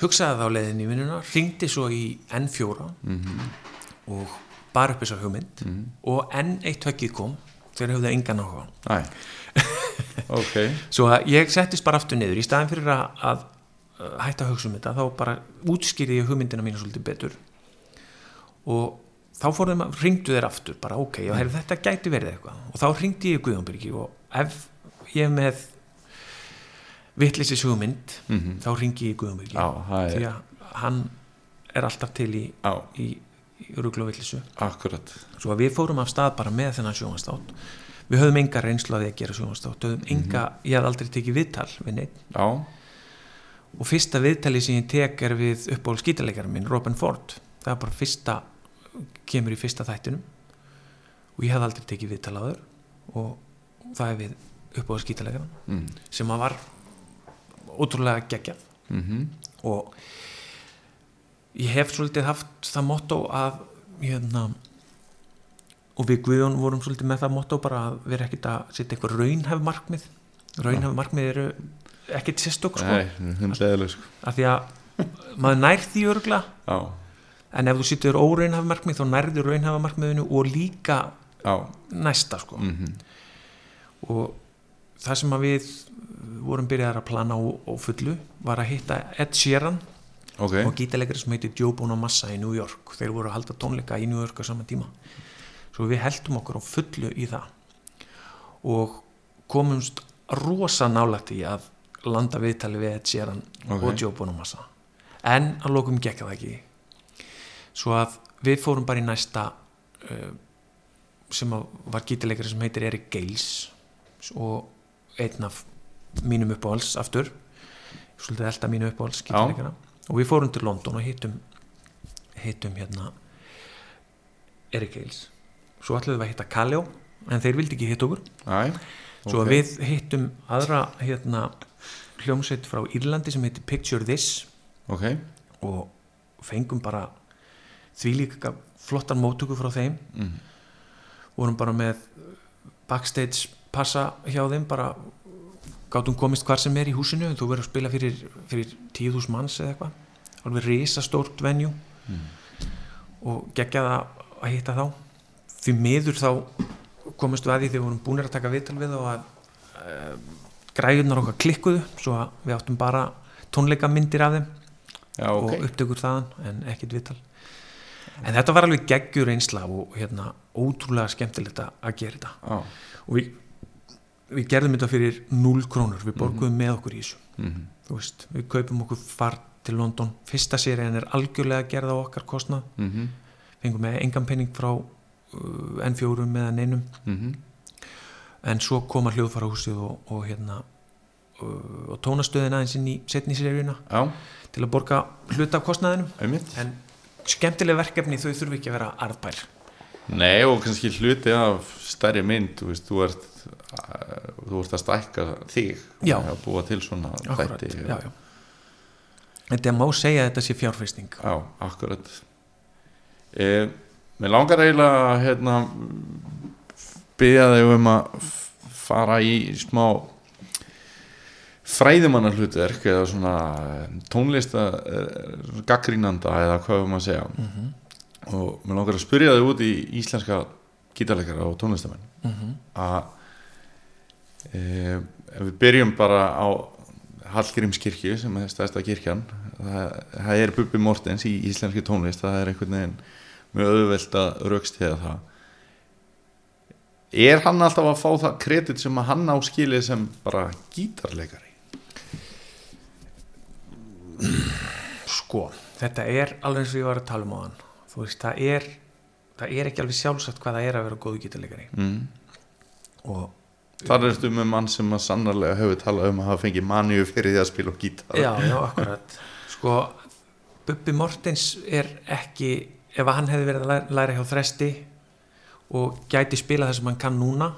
hugsaði það á leiðin í vinnuna ringdi svo í N4 mm og bar upp þessa hugmynd -hmm. og enn eitt höggið kom þegar höfðu engan áhuga Æ, ok. Svo að ég settist bara aftur niður. Í staðin fyrir að, að uh, hætta að hugsa um þetta þá bara útskýrði ég hugmyndina mína svolítið betur og þá fór þeim að ringdu þeir aftur bara ok, já, heyrðu, þetta gæti verið eitthvað. Og þá ringdi ég Guðjónbyrgi og ef ég með vitleysis hugmynd mm þá ringi ég það því að hann er alltaf til í, í, í vitleysu. Akkurat. Svo að við fórum af stað bara með þennan sjónvastátt við höfum enga reynslu að því að gera sjónvastátt höfum enga, ég hef aldrei tekið viðtal við neitt Já, og fyrsta viðtali sem ég tek er við uppáhald skítaleikarum minn, Robin Ford. Það er bara fyrsta, kemur í fyrsta þættinum. Og ég hef aldrei tekið viðtal á þur og það er við uppáhald skítaleikarum mm. sem að var ótrúlega geggjað. Mm og ég hef svolítið haft það motto að hérna og við Guðjón vorum svolítið með það motto bara að vera ekkit að setja eitthvað raunhæf markmið. Raunhæf markmið eru ekkit sérstök sko, sko. Af því að maður nær því örgla Já, en ef þú setur óraunhæf markmið þá nærður raunhæfa markmiðinu og líka já. næsta sko. Mm og það sem við vorum byrjaðar að plana á, á fullu var að hitta Ed Sheeran Ok, og gítarleikari sem heitir Joe Bonamassa í New York. Þeir voru að halda tónleika í New York á sama tíma. Svo við heldum okkur á fullu í það. Og komumst rosa nálægt í að landa viðtali við Ed Sheeran Ok. og Joe Bonamassa. En að lokum gekk það ekki svo að við fórum bara í næsta uh, sem var gítarleikari sem heitir Eric Gales og einn af mínum uppáhalds aftur. Svolítið elda mínu uppáhalds gítarleikara. Og við fórum til London og hittum hittum hérna Erik Eils svo ætluðum við að hitta Kaljó en þeir vildi ekki hitta okkur. Æ, svo ok. að við hittum aðra hérna hljómsveit frá Írlandi sem heitir Picture This. Ok, og fengum bara því líka flottar móttöku frá þeim. Mm. vorum bara með backstage passa hjá þeim bara gátum komist hvar sem er í húsinu. Þú verður að spila fyrir, fyrir 10.000 manns eða eitthvað. Alveg risastórt venju. Og geggjaða að hitta þá. Því miður þá komist við að því þegar við vorum búinir að taka viðtal við og að uh, græðunar okkar klikkuðu svo að við áttum bara tónleikamyndir af þeim já, og ok upptökur þaðan en ekkit viðtal en þetta var alveg geggjur einsla og hérna ótrúlega skemmtilegt að gera þetta. Já, og við, við gerðum þetta fyrir 0 krónur, við borguðum með okkur í þessu. Mhm, þú veist, við kaupum okkur far til London, fyrsta serían er algjörlega gerð á okkar kostnað, mhm, fengum með engan penning frá uh, N4 meðan einum mhm. En svo koma hljóðfarahúsið og, og hérna uh, og tónastöðin aðeins inn í setni seríuna Já, til að borga hluta af kostnaðinum. Einmitt. En skemmtileg verkefni þau þurfi ekki að vera arðbær Nei, og kannski hluti af stærri mynd, þú veist, þú ert uh, þú ert að stækka þig Já. að búa til svona Akkurat, þætti já, já. Þetta má segja þetta sé fjárfæsting Já, akkurat e, Mér langar eiginlega að hérna, byggja þig um að fara í smá fræðimannar hlutverk eða svona tónlista gaggrínanda eða hvað við maður segja Mhm. og mér langar að spyrja þig út í íslenska gítarleikara og tónlistamenn Mhm. að e, ef við byrjum bara á Hallgrímskirkju sem er stærsta kirkjan það, það er Bubbi Mortens í íslenski tónlist það er einhvern veginn mjög auðvelt að raukstiða það er hann alltaf að fá það kredit sem hann áskilið sem bara gítarleikari Sko, þetta er alveg eins og ég var að tala um á hann þú veist, það er það er ekki alveg sjálfsagt hvað það er að vera góðu gítarleikari mm. og þar ertu með mann sem að sannarlega hefur talað um að hafa fengið maníu fyrir því að spila á gítar. Já, já, akkurat. Sko, Bubbi Mortens er ekki ef hann hefði verið að læra, læra hjá þresti og gæti spila það sem hann kann núna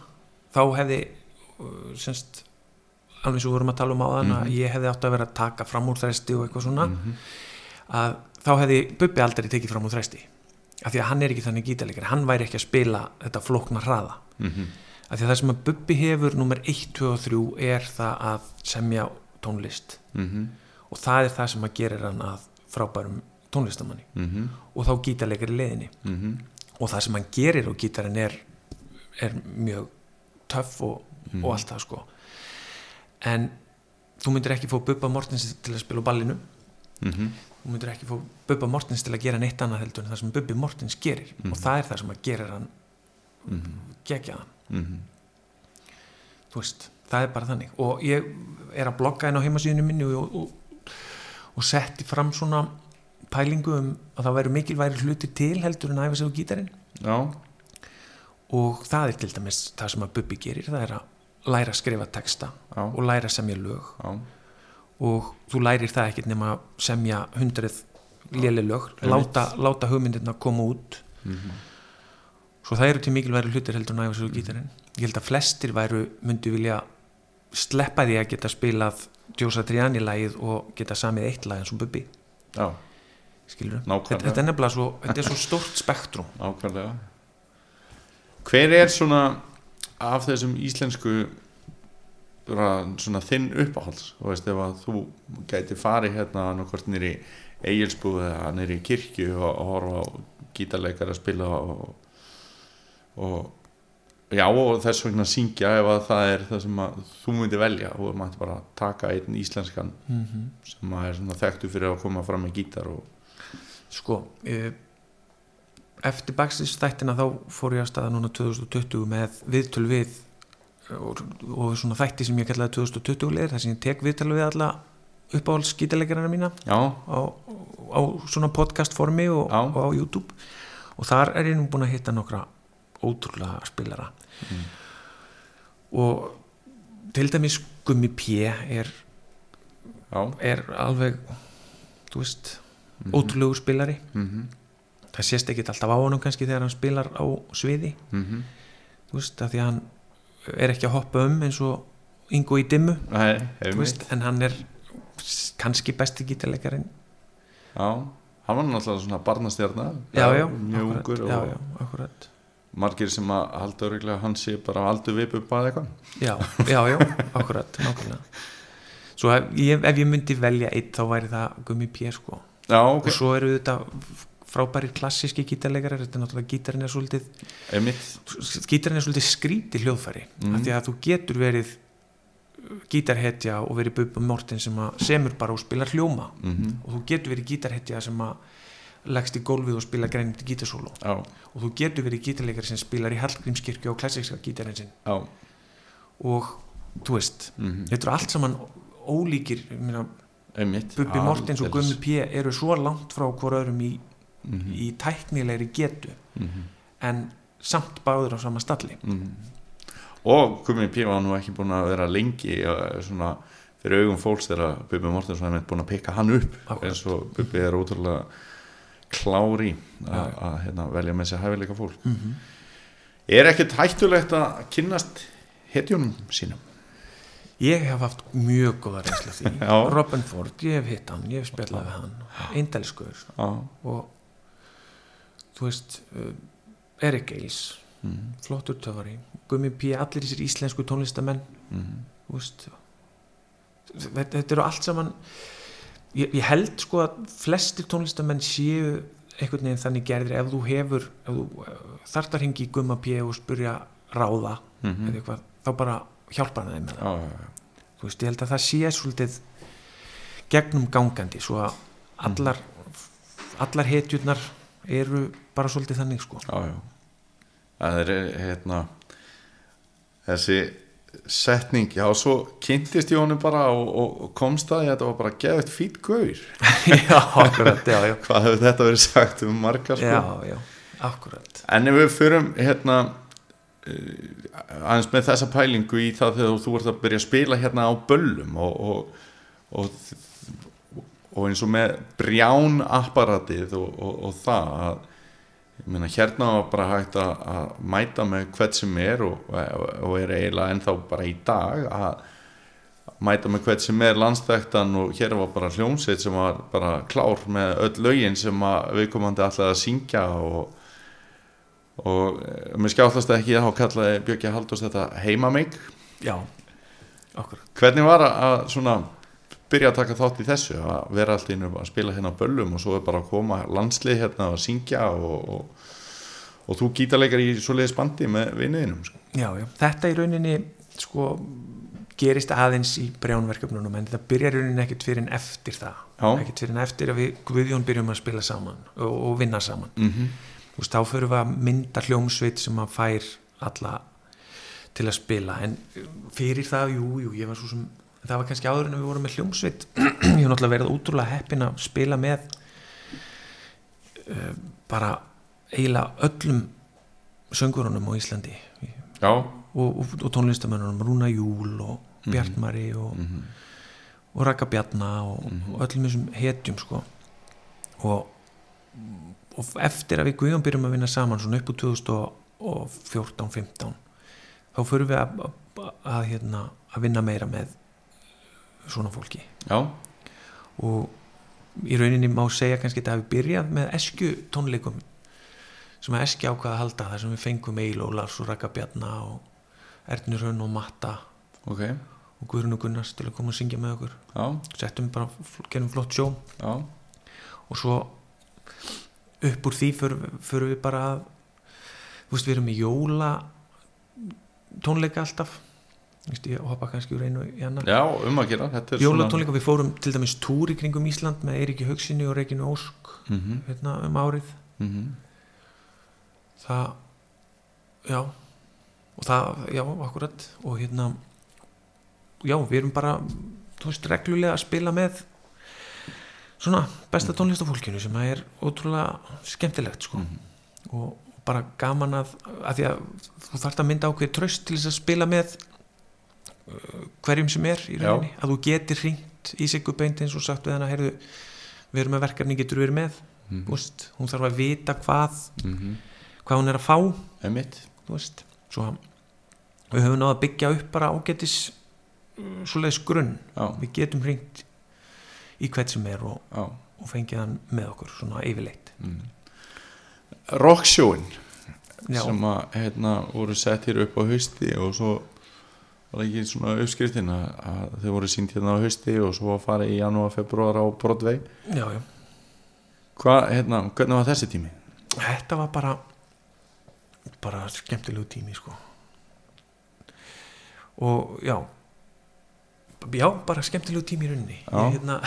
þá hefði uh, semst alveg eins og við vorum að tala um á þann að ég hefði átt að vera að taka fram úr þresti og eitthvað svona að þá hefði Bubbi aldrei tekið fram úr þresti. Af því að hann er ekki þannig gítarleikari hann væri ekki að spila þetta flókna hraða. Mhm. af því að það sem að Bubbi hefur nummer 1, 2 og 3 er það að semja tónlist. Mhm. og það er það sem að gerir hann að frábærum tónlistamanni. Mhm. og þá gítarleikari leiðinni Mhm. og það sem hann gerir á gítarinn er, er mjög töff og, og allt það sko en þú myndir ekki fá Bubba Mortens til að spila á ballinu. Mhm. þú myndir ekki fá Bubba Mortens til að gera neitt annað heldur en það sem Bubbi Mortens gerir. Og það er það sem að gerir hann Mhm. gegjaðan Mhm. þú veist, það er bara þannig. Og ég er að blogga inn á heimasíðinu minni og, og, og setti fram svona pælingu um að það væru mikilværi hluti til heldur en æfa sig á gítarinn. Já, og það er til dæmis það sem að Bubbi gerir það er að læra að skrifa texta Já. og læra að semja lög. Já, og þú lærir það ekkert nema að semja hundrið léli lög. Láta, láta hugmyndirna koma út. Svo það eru til mikilværi hlutir heldur sig á gítarinn. Ég held að flestir væru myndi vilja sleppa því að geta spilað Djósa Triani lagið og geta samið eitt lag eins og Bubbi. Já, skilur þetta, þetta er nefnilega svo, þetta er svo stórt spektrum. Nákvæmlega. Hver er svona af þessum íslensku svona þinn uppáhalds þú veist ef að þú gæti farið hérna annarkvort nýri eigilsbúð eða nýri kirkju og, og horfa á gítarleikar að spila og, og já og þess vegna syngja ef að það er það sem að þú myndi velja. Og mætti bara taka einn íslenskan mm sem að er svona þekktu fyrir að koma fram með gítar og sko eh, eftir Backstreet þættina þá fór ég að staða núna 2020 með viðtöl við og, og svona þætti sem ég kallaði 2020 leir þar sem ég tek viðtöl við alla uppáhalds skítaleggarana mína á, á svona podcast formi og, Já. og á YouTube. Og þar er ég nú búin að hitta nokkra ótrúlega spilara. Og til dæmis Gummi P er er alveg þú veist, ótrúlegu spilari. Mhm, það sést ekki alltaf á honum kannski þegar hann spilar á sviði. Mhm. Þú veist, af því að hann er ekki að hoppa um eins og Ingo í dimmu. Nei, veist, en hann er kannski besti gítarleikarinn. Já hann var náttúrulega svona barnastjarnar mjög ungur já, já, akkurat. margir sem að halda öruglega hann sé bara aldur vipu bara eitthvað. Já, já, já, akkurat, nákvæmlega. Svo ef ef ég myndi velja eitt þá væri það Gummi P sko. Já, ok, og svo eru þetta frábæri klassíski gítarleikarar þetta er náttúrulega gítarinn er svolítið gítarinn er svolítið skríti hljóðfæri Mhm. af því að þú getur verið gítarhetja og verið Bubba Morten sem semur bara og spilar hljóma. Mhm, og þú getur verið gítarhetja sem að leggst í gólfið og spila grænindi gítarsólo já, og þú getur verið gítarleikar sem spilar í Hallgrímskirkju á klassíska gítarinn sinn já. Og þú veist, mhm, þetta eru allt saman ólíkir einmitt. Bubbi Mortens og. Gummi P eru svo langt frá hvort öðrum í, Mhm, í tæknilegri getu mhm, en samt báður á sama stalli. Mhm. og Gummi P var nú ekki búin að vera lengi eh, svona fyrir augum fólks þegar Bubbi Mortensson er búin að pikka hann upp Akkurat. eins og Bubbi er ótrúlega klári að hérna, velja með sér hæfileika fólk. Mm -hmm. er ekkert hættulegt að kynnast hetjunum sínum? Ég hef haft mjög góða reynslu af því. Robin Ford, ég hef hitt hann, ég hef spjallað við hann. Eindelskur já, og þú veist uh, Erik Eils mhm, flottur töfari, Gummi P allir þessir íslensku tónlistamenn mhm, þú veist þetta, þetta eru allt saman ég, ég held sko að flestir tónlistamenn séu einhvern veginn þannig gerðir ef þú hefur ef þú þarft að ringi í Gumma P og spurja ráða mhm. eða eitthvað, þá bara hjálpar það þeim með það já. þú veist, ég held að það sé svolítið gegnum gangandi svo að allar allar hetjurnar eru bara svolítið þannig sko. Já, já. það er hérna þessi setning, já, svo kynntist ég honum bara og, og, og komst að þetta var bara geðvægt fýtt gaur. Já, akkurat, já, já. Hvað hefur þetta verið sagt um margar sko? Já, já, akkurat. En ef við förum hérna uh, aðeins með þessa pælingu í það þegar þú ert að byrja að spila hérna á böllum og, og, og, eins og með brján apparatið og, og, og það að meina hérna var bara hægt að, að mæta með hvert sem er og, og er eiginlega ennþá bara í dag að mæta með hvert sem er landstæktan og hér var bara hljómsveit sem var bara klár með öll lögin sem að viðkomandi alltaf að syngja og og eh, mér skjáttast ekki þá kallaði Björki Haldós þetta heimamig já, akkurat hvernig var að- að svona byrja að taka þátt í þessu að vera alltaf inn að spila hérna böllum og svo er bara að koma landslið hérna að syngja og, og, og þú gítarleikar í svoleiðis bandi með vinniðinum sko. já, já, þetta í rauninni sko gerist aðeins í brjánverkefnunum en þetta byrjar í rauninni ekkert fyrir en eftir það Já. ekkert fyrir en eftir að við Guðjón byrjum að spila saman og, og vinna saman mm -hmm. þú veist, þá fyrir við að mynda hljómsveit sem að fær alla til að spila en fyrir það, jú, jú, ég var svo sem það var kannski áður en við vorum með hljómsveit. Ég hef náttúrulega verið útrúlega heppin að spila með uh, bara eiginlega öllum söngurunum á Íslandi. Já, og, og, og tónlistamennunum Rúna Júl og Bjartmari og, Mhm. og Raka Bjarna og, og öllum þessum hetjum sko. Og, og eftir að við Guðjón byrjum að vinna saman svona upp úr 2014-15 þá förum við að, að, að, hérna, að vinna meira með svona fólki. Já, og í rauninni má segja kannski þetta að við byrjað með eskju tónleikum sem að eskja ákvaða að halda þar sem við fengum Eil og Lars og Raka Bjarna og Ernir Hönn og Matta ok. og Guðrun og Gunnars til að koma og syngja með okkur. Já, settum bara, gerum flott sjó. Já, og svo upp úr því förum við bara að þú veist við erum með jóla tónleika alltaf Ég hoppa kannski úr einu í annan. Já, um að gera er jólatónleika, við fórum til dæmis túr í kringum Ísland með Eiríki Haugsinni og Reykjunu Ósk mm -hmm. hérna, um árið. Það já og það, já, akkurat og hérna já, við erum bara þú veist, reglulega að spila með svona besta tónlistafólkinu sem að er ótrúlega skemmtilegt sko. Og bara gaman að, að því að þú þarft að mynda ákveð tröst til þess að spila með hverjum sem er í rauninni, að þú getur hringt í Siggu beint eins og sagt við hana heyrðu, við erum með verkefni, getur verið með? Þú veist, hún þarf að vita hvað mm hvað hún er að fá. Svo við höfum náða að byggja upp bara ágætis uh, svoleiðis grunn. Já, við getum hringt í hvert sem er og, já. og fengið hann með okkur svona yfirleitt. Rocksjóin Já. sem að hérna voru sett hér upp á hausti og svo var ekki svona uppskriftin að, að þau voru sínt hérna á hausti og svo að fara í janúar, februar á Broadway já, já. Hvað, hérna, hvernig var þessi tími? þetta var bara bara skemmtilegu tími sko og já já, bara skemmtilegu tími í rauninni Já. Ég, hérna,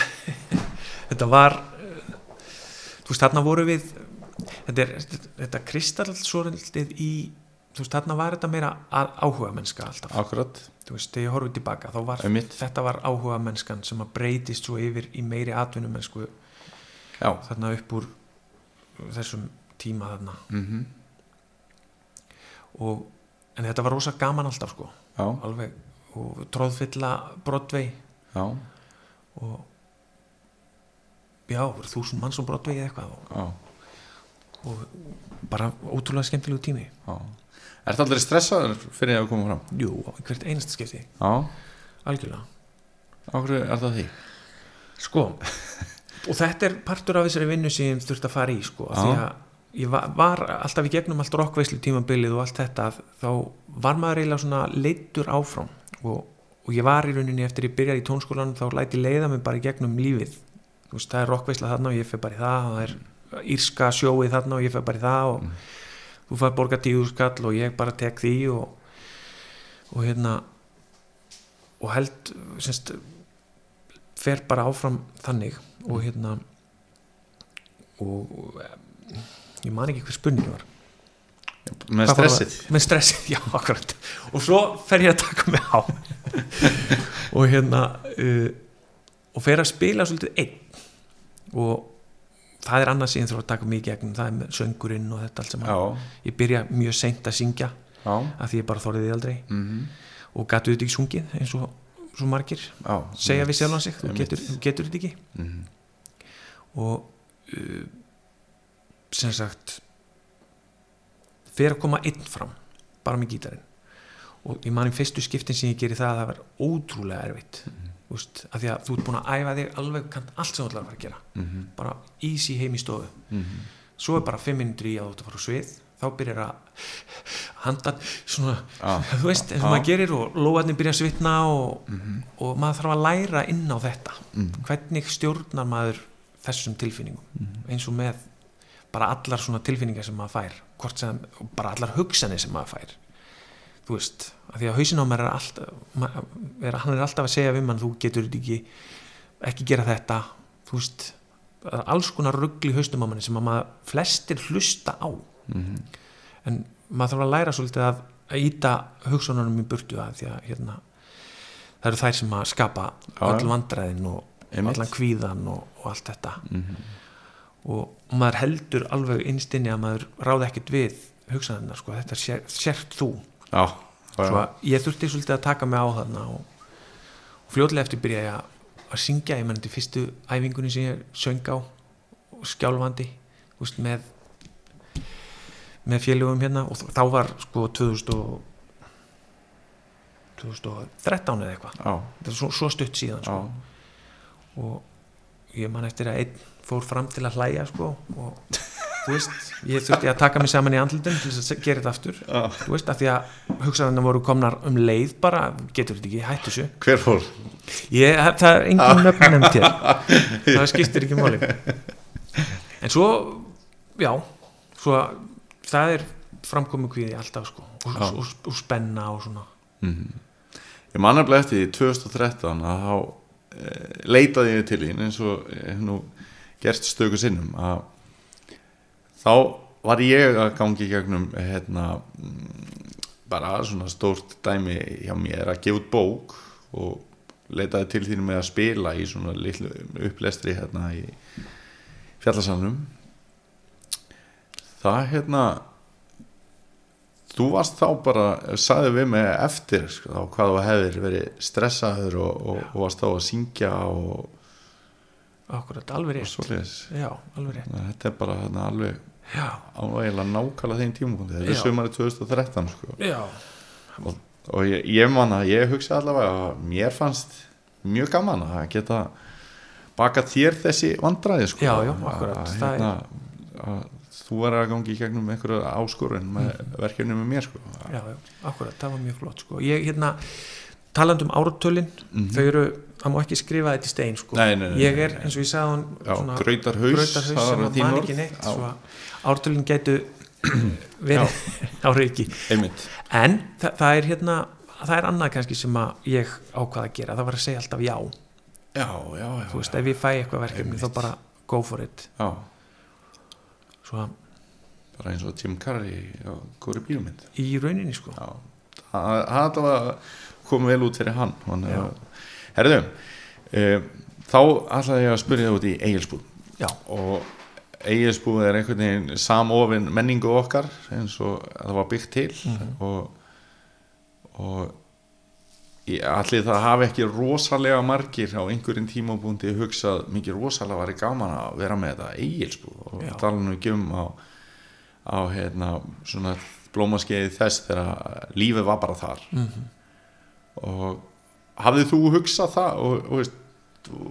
þetta var þú veist, þarna voru við þetta er, þetta kristall svolítið í þú veist, þarna var þetta meira áhuga mennska alltaf, Akkurat, þú veist, þegar ég horfði tilbaka þá var, Einmitt. þetta var áhuga mennskan sem að breytist svo yfir í meiri atvinnumennsku já. þarna upp úr þessum tíma þarna. Mm og, en þetta var rosa gaman alltaf sko. Já, alveg, og tróðfylla Broadway. Já, og já, voru þúsund manns á Broadway eða eitthvað já, og bara ótrúlega skemmtilegu tími. Já. Ertu aldrei stressaður fyrir að koma fram? jú, hvert einast skipti, Já, algjörlega. Okkur er það því? Sko, og þetta er partur af þessari vinnu sem ég þurfti að fara í sko, af því að ég var, var alltaf í gegnum allt rockveislu tímabilið og allt þetta þá var maður eiginlega svona leittur áfram. Og, og ég var í rauninni eftir ég byrjaði í tónskólan þá læti leiða mig bara í gegnum lífið. Veist, það er rockveisla þarna og ég fer bara í það það er írska sjóið þarna og ég fer bara í það og þú fær borga tíu skall og ég bara tek því og, og hérna og held semst, fer bara áfram þannig og hérna og eh, ég man ekki hver spurning var. Með stressið? með stressið, já, akkurat. Og svo fer ég að taka mig á. Og hérna uh, og fer að spila svolítið einn. Og það er annað sem ég þarf að taka mig í gegnum það er söngurinn og þetta allt sem Já, ég byrja mjög seint að syngja já. af því ég bara þorði því aldrei. Mm og gætu þetta ekki sungið eins og svo margir Já, segja við sjálfan sig, þú getur, þú getur þetta ekki. Mhm. og uh, sem sagt fer að koma einn fram bara með gítarinn. Og í fyrstu skiptin sem ég geri það að það var ótrúlega erfitt. Mm. Úst, af því að þú ert búin að æfa þig alveg kannt allt sem þú ætlar að fara að gera Mhm. bara easy heim í stofu Mhm. svo er bara fimm minnur í að þú ert að fara á svið þá byrjar að handa svona, Já. þú veist, eins og Já. maður gerir og lóðarnir byrja að svitna og, Mhm. og maður þarf að læra inn á þetta Mhm. hvernig stjórnar maður þessum tilfinningum Mhm. eins og með bara allar svona tilfinningar sem maður fær sem, bara allar hugsanir sem maður fær þú veist, af því að hausin á mér er alltaf er, hann er alltaf að segja við mann þú getur ekki ekki gera þetta, þú veist alls konar rugl í haustum á manni sem að maður flestir hlusta á Mhm. en maður þarf að læra svolítið að, íta hugsununum í burtu að því að hérna það eru þær sem að skapa já. vandræðin og allan kvíðan og, og allt þetta Mhm. og maður heldur alveg innstinni að maður ráði ekkert við hugsanirna sko, þetta sér, sért þú Já, svo að ég þurfti svolítið að taka mig á þarna og, og fljótlega eftir byrja ég að, að syngja, ég menn þetta í fyrstu æfingunni sem ég söng á og skjálfandi veist, með með félögum hérna og þá var sko 2000 og 2013 eða eitthvað. Þetta er svo, svo stutt síðan sko. og ég man eftir að einn fór fram til að hlæja sko, og þú veist, ég þurfti að taka mig saman í andlutin til þess að gera þetta aftur já. þú veist, af því að hugsaðan voru komnar um leið bara, getur þetta ekki, hættu þessu Hver fór? ég, það er engin nöfn nefnd hér það skiptir ekki máli en svo já, svo að það er framkomu kvíði alltaf sko, og, Já. og, og spenna og svona Mhm. Ég man nefnilega eftir því 2013 að þá e, leitaði ég til þín eins og ég hef nú gert stöku sinnum að þá var ég að gangi gegnum hérna mm, bara svona stórt dæmi hjá mér að gefa út bók og leitaði til þín með að spila í svona litlu upplestri hérna í fjallasalunum það hérna þú varst þá bara sagði við mig eftir sko, þá hvað þú hefðir verið stressaður og, og, og varst þá að syngja og, akkurat, alveg rétt. já, alveg rétt. Þetta er bara þarna alveg já, ánvægilega nákvæmlega þeim tímapunkti þetta er sömari 2013 sko. og, og ég, ég man að ég hugsa allavega að mér fannst mjög gaman að geta baka þér þessi vandræði sko, Já, já, akkurat, hérna, þú var að gangi í gegnum einhverju áskorun með verkefni með mér sko. já, já, akkurat, það var mjög flott sko. ég, hérna, talandi um áratölin þau eru, það má ekki skrifa þetta í stein sko. Nei, nei, nei, ég er, eins og ég sagði grautarhaus það sem að þín man orð. ekki neitt Já. svo að áratölin gætu verið á reiki. Einmitt. En það, það er hérna það er annað kannski sem ég ákvaða að gera. Það var að segja alltaf já. Já, já, já, þú veist, ef ég fæ eitthvað verkefni þá bara go for it. Já. Svo bara eins og Jim Carrey og góri bíómynd í rauninni sko. Já, það komið vel út fyrir hann. Já. herðu e, þá ætlaði ég að spyrja það út í Egilsbúð. Já, og Egilsbúð er einhvern veginn samofin menningu okkar eins og það var byggt til Mhm. og og ég, allir það hafi ekki rosalega margir á einhverjum tímabúndi hugsað mikið rosalega væri gaman að vera með þetta Egilsbúð og Já. tala nú ekki um á, á hérna svona blómaskeiði þess þegar lífið var bara þar Mhm. og hafðið þú hugsað það og, og veist,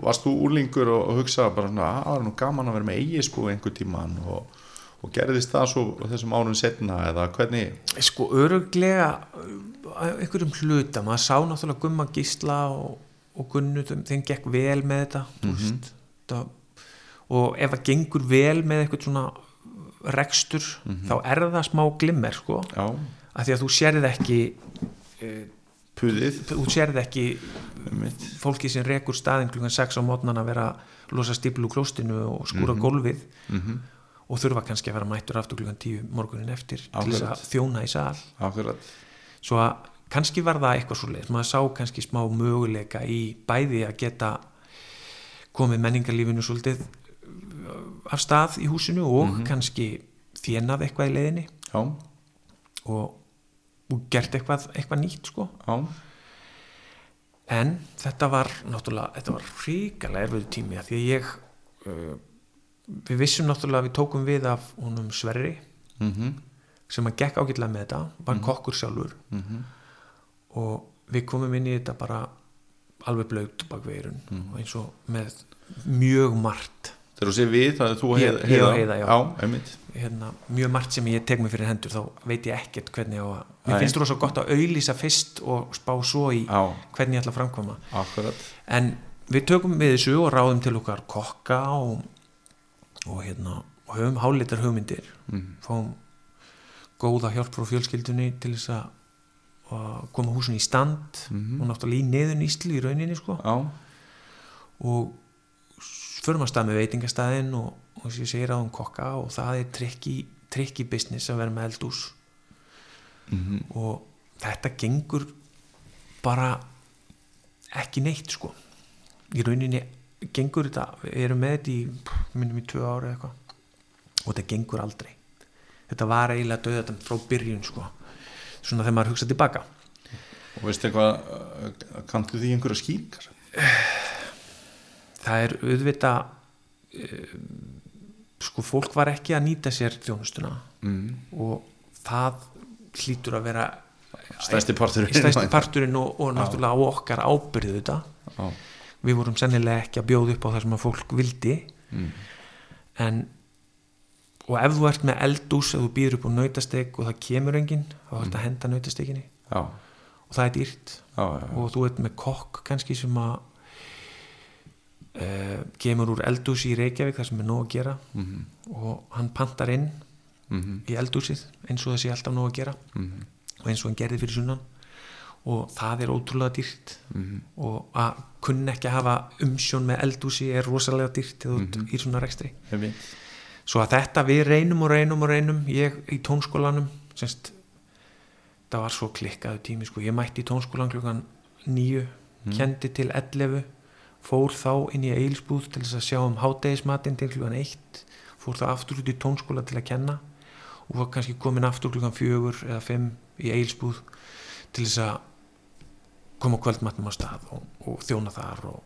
varst þú úrlingur og, og hugsað bara svona, að það var nú gaman að vera með eigisbú einhver tíman og, og gerðist það svo þessum árum setna eða hvernig? Sko öruglega uh, einhverjum hluta, maður sá náttúrulega Gumma Gísla og, og Gunnu þeim, gekk vel með þetta mm veist, það, og ef það gengur vel með eitthvað svona rekstur, þá er það smá glimmer sko, já, af því að þú sérð ekki uh, puðið. Þú sérð ekki mitt, fólki sem rekur staðin klukkan 6 á mótnan að vera að losa stíplu klóstinu og skúra gólfið. Mm og þurfa kannski að vera mættur aftur klukkan 10 morgunin eftir til þess Akkurat. að þjóna í sal. Akkurat. Svo að kannski var það eitthvað svo leið maður sá kannski smá möguleika í bæði að geta komið menningarlífinu svolítið uh, af stað í húsinu og kannski þjenað eitthvað í leiðinni. Já, og, og gert eitthvað, eitthvað nýtt sko. Já, en þetta var náttúrulega, þetta var ríkalega erfiðu tími að því að ég uh, við vissum náttúrulega að við tókum við af honum Sverri mhm. sem að gekk ágætlega með þetta var kokkur sjálfur. Mhm, og við komum inn í þetta bara alveg blöyt bak veirun Mhm. eins og með mjög margt. Þegar þú sé við það er þú og heiða, Heiða, já. já, einmitt hérna, mjög margt sem ég tek mig fyrir hendur þá veit ég ekkert hvernig á að mér finnst þú svo gott að auðlýsa fyrst og spá svo í já, hvernig ég ætla að framkvæma akkurat. En við tökum við þessu og ráðum til okkar kokka og, og hérna og höfum hálitar hugmyndir. Mhm. fáum góða hjálp frá fjölskyldunni til þess að koma húsin í stand. Mhm. og náttúrulega í neðun ísli í rauninni sko. Og förum að stað með veitingastæðin og, og sem ég segir á um kokka og það er trikki, trikki business að vera með eldús mhm. Og þetta gengur bara ekki neitt sko. Í rauninni gengur þetta við erum með þetta í, minnum í tvö ára eitthvað. Og þetta gengur aldrei. Þetta var eiginlega döðatan frá byrjun sko. Svona þegar maður hugsa tilbaka. Og veistu eitthvað uh, kanntu því einhverja skýringar? Það er auðvita sko fólk var ekki að nýta sér þjónustuna mm. og það hlýtur að vera stærsti partur stærsti parturinn og, og náttúrulega á okkar ábyrðu þetta já, við vorum sennilega ekki að bjóða upp á það sem að fólk vildi. Mm. en og ef þú ert með eldús ef þú býður upp á nautasteg og það kemur enginn þá ert að henda nautasteginni já, og það er dýrt. Já, já, og þú ert með kokk kannski sem að uh, kemur úr eldúsi í Reykjavík þar sem er nóg að gera. Mhm, og hann pantar inn mhm, í eldúsið eins og það sé alltaf nóg að gera. Mhm, og eins og hann gerði fyrir sunnan. Og það er ótrúlega dýrt. Mhm, og að kunna ekki að hafa umsjón með eldúsi er rosalega dýrt mm í svona rekstri. Svo að þetta við reynum og reynum og reynum ég í tónskólanum semst, það var svo klikkaðu tími sko. ég mætti í tónskólan klukkan nýju kendi til 11 fór þá inn í eilsbúð til þess að sjá um hátegismatinn til klukkan 1 fór þá aftur út í tónskóla til að kenna og var kannski komin aftur klukkan fjögur eða fimm í eilsbúð til þess að koma kvöldmatnum á stað og, og þjóna þar og,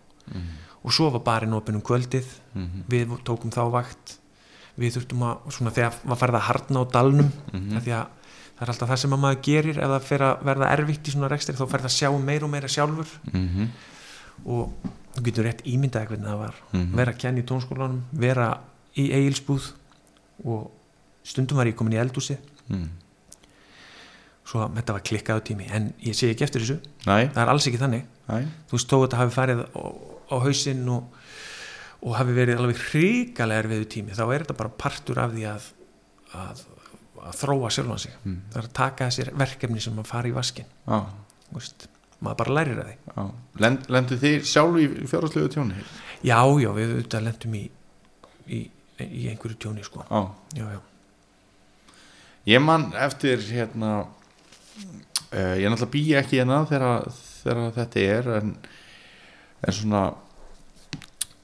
og svo var barinn opinn um kvöldið Mhm. við tókum þá vakt við þurftum að, svona þegar var farið að harna á dalnum Mhm. af því að það er alltaf það sem að maður gerir ef það fer að verða erfitt í svona rekstri þá það að sjá meira og meira sjálfur Mhm. og þú getur rétt ímyndaði hvernig það var. Mhm. vera að kenna í tónskólanum vera í eigilsbúð og stundum var ég komin í eldúsi Mhm. svo að þetta var klikkaðu tími en ég sé ekki eftir þessu, Nei, það er alls ekki þannig. Nei. Þú veist þó að þetta hafi farið á, á hausinn og, og hafi verið alveg hrikalega erfiðu tími þá er þetta bara partur af því að að, að þróa sjálfan sig. Mm. það er að taka þessir verkefni sem að fara í vaskin Já, veist, maður bara lærir að því Lend, Lendu þið sjálf í fjárhaldslegu tjóni? já, já, við auðvitað lendum í, í, í einhverju tjóni sko. Já já, Ég man eftir hérna uh, ég náttúrulega bý ekki hérna þegar, þegar þetta er en, en svona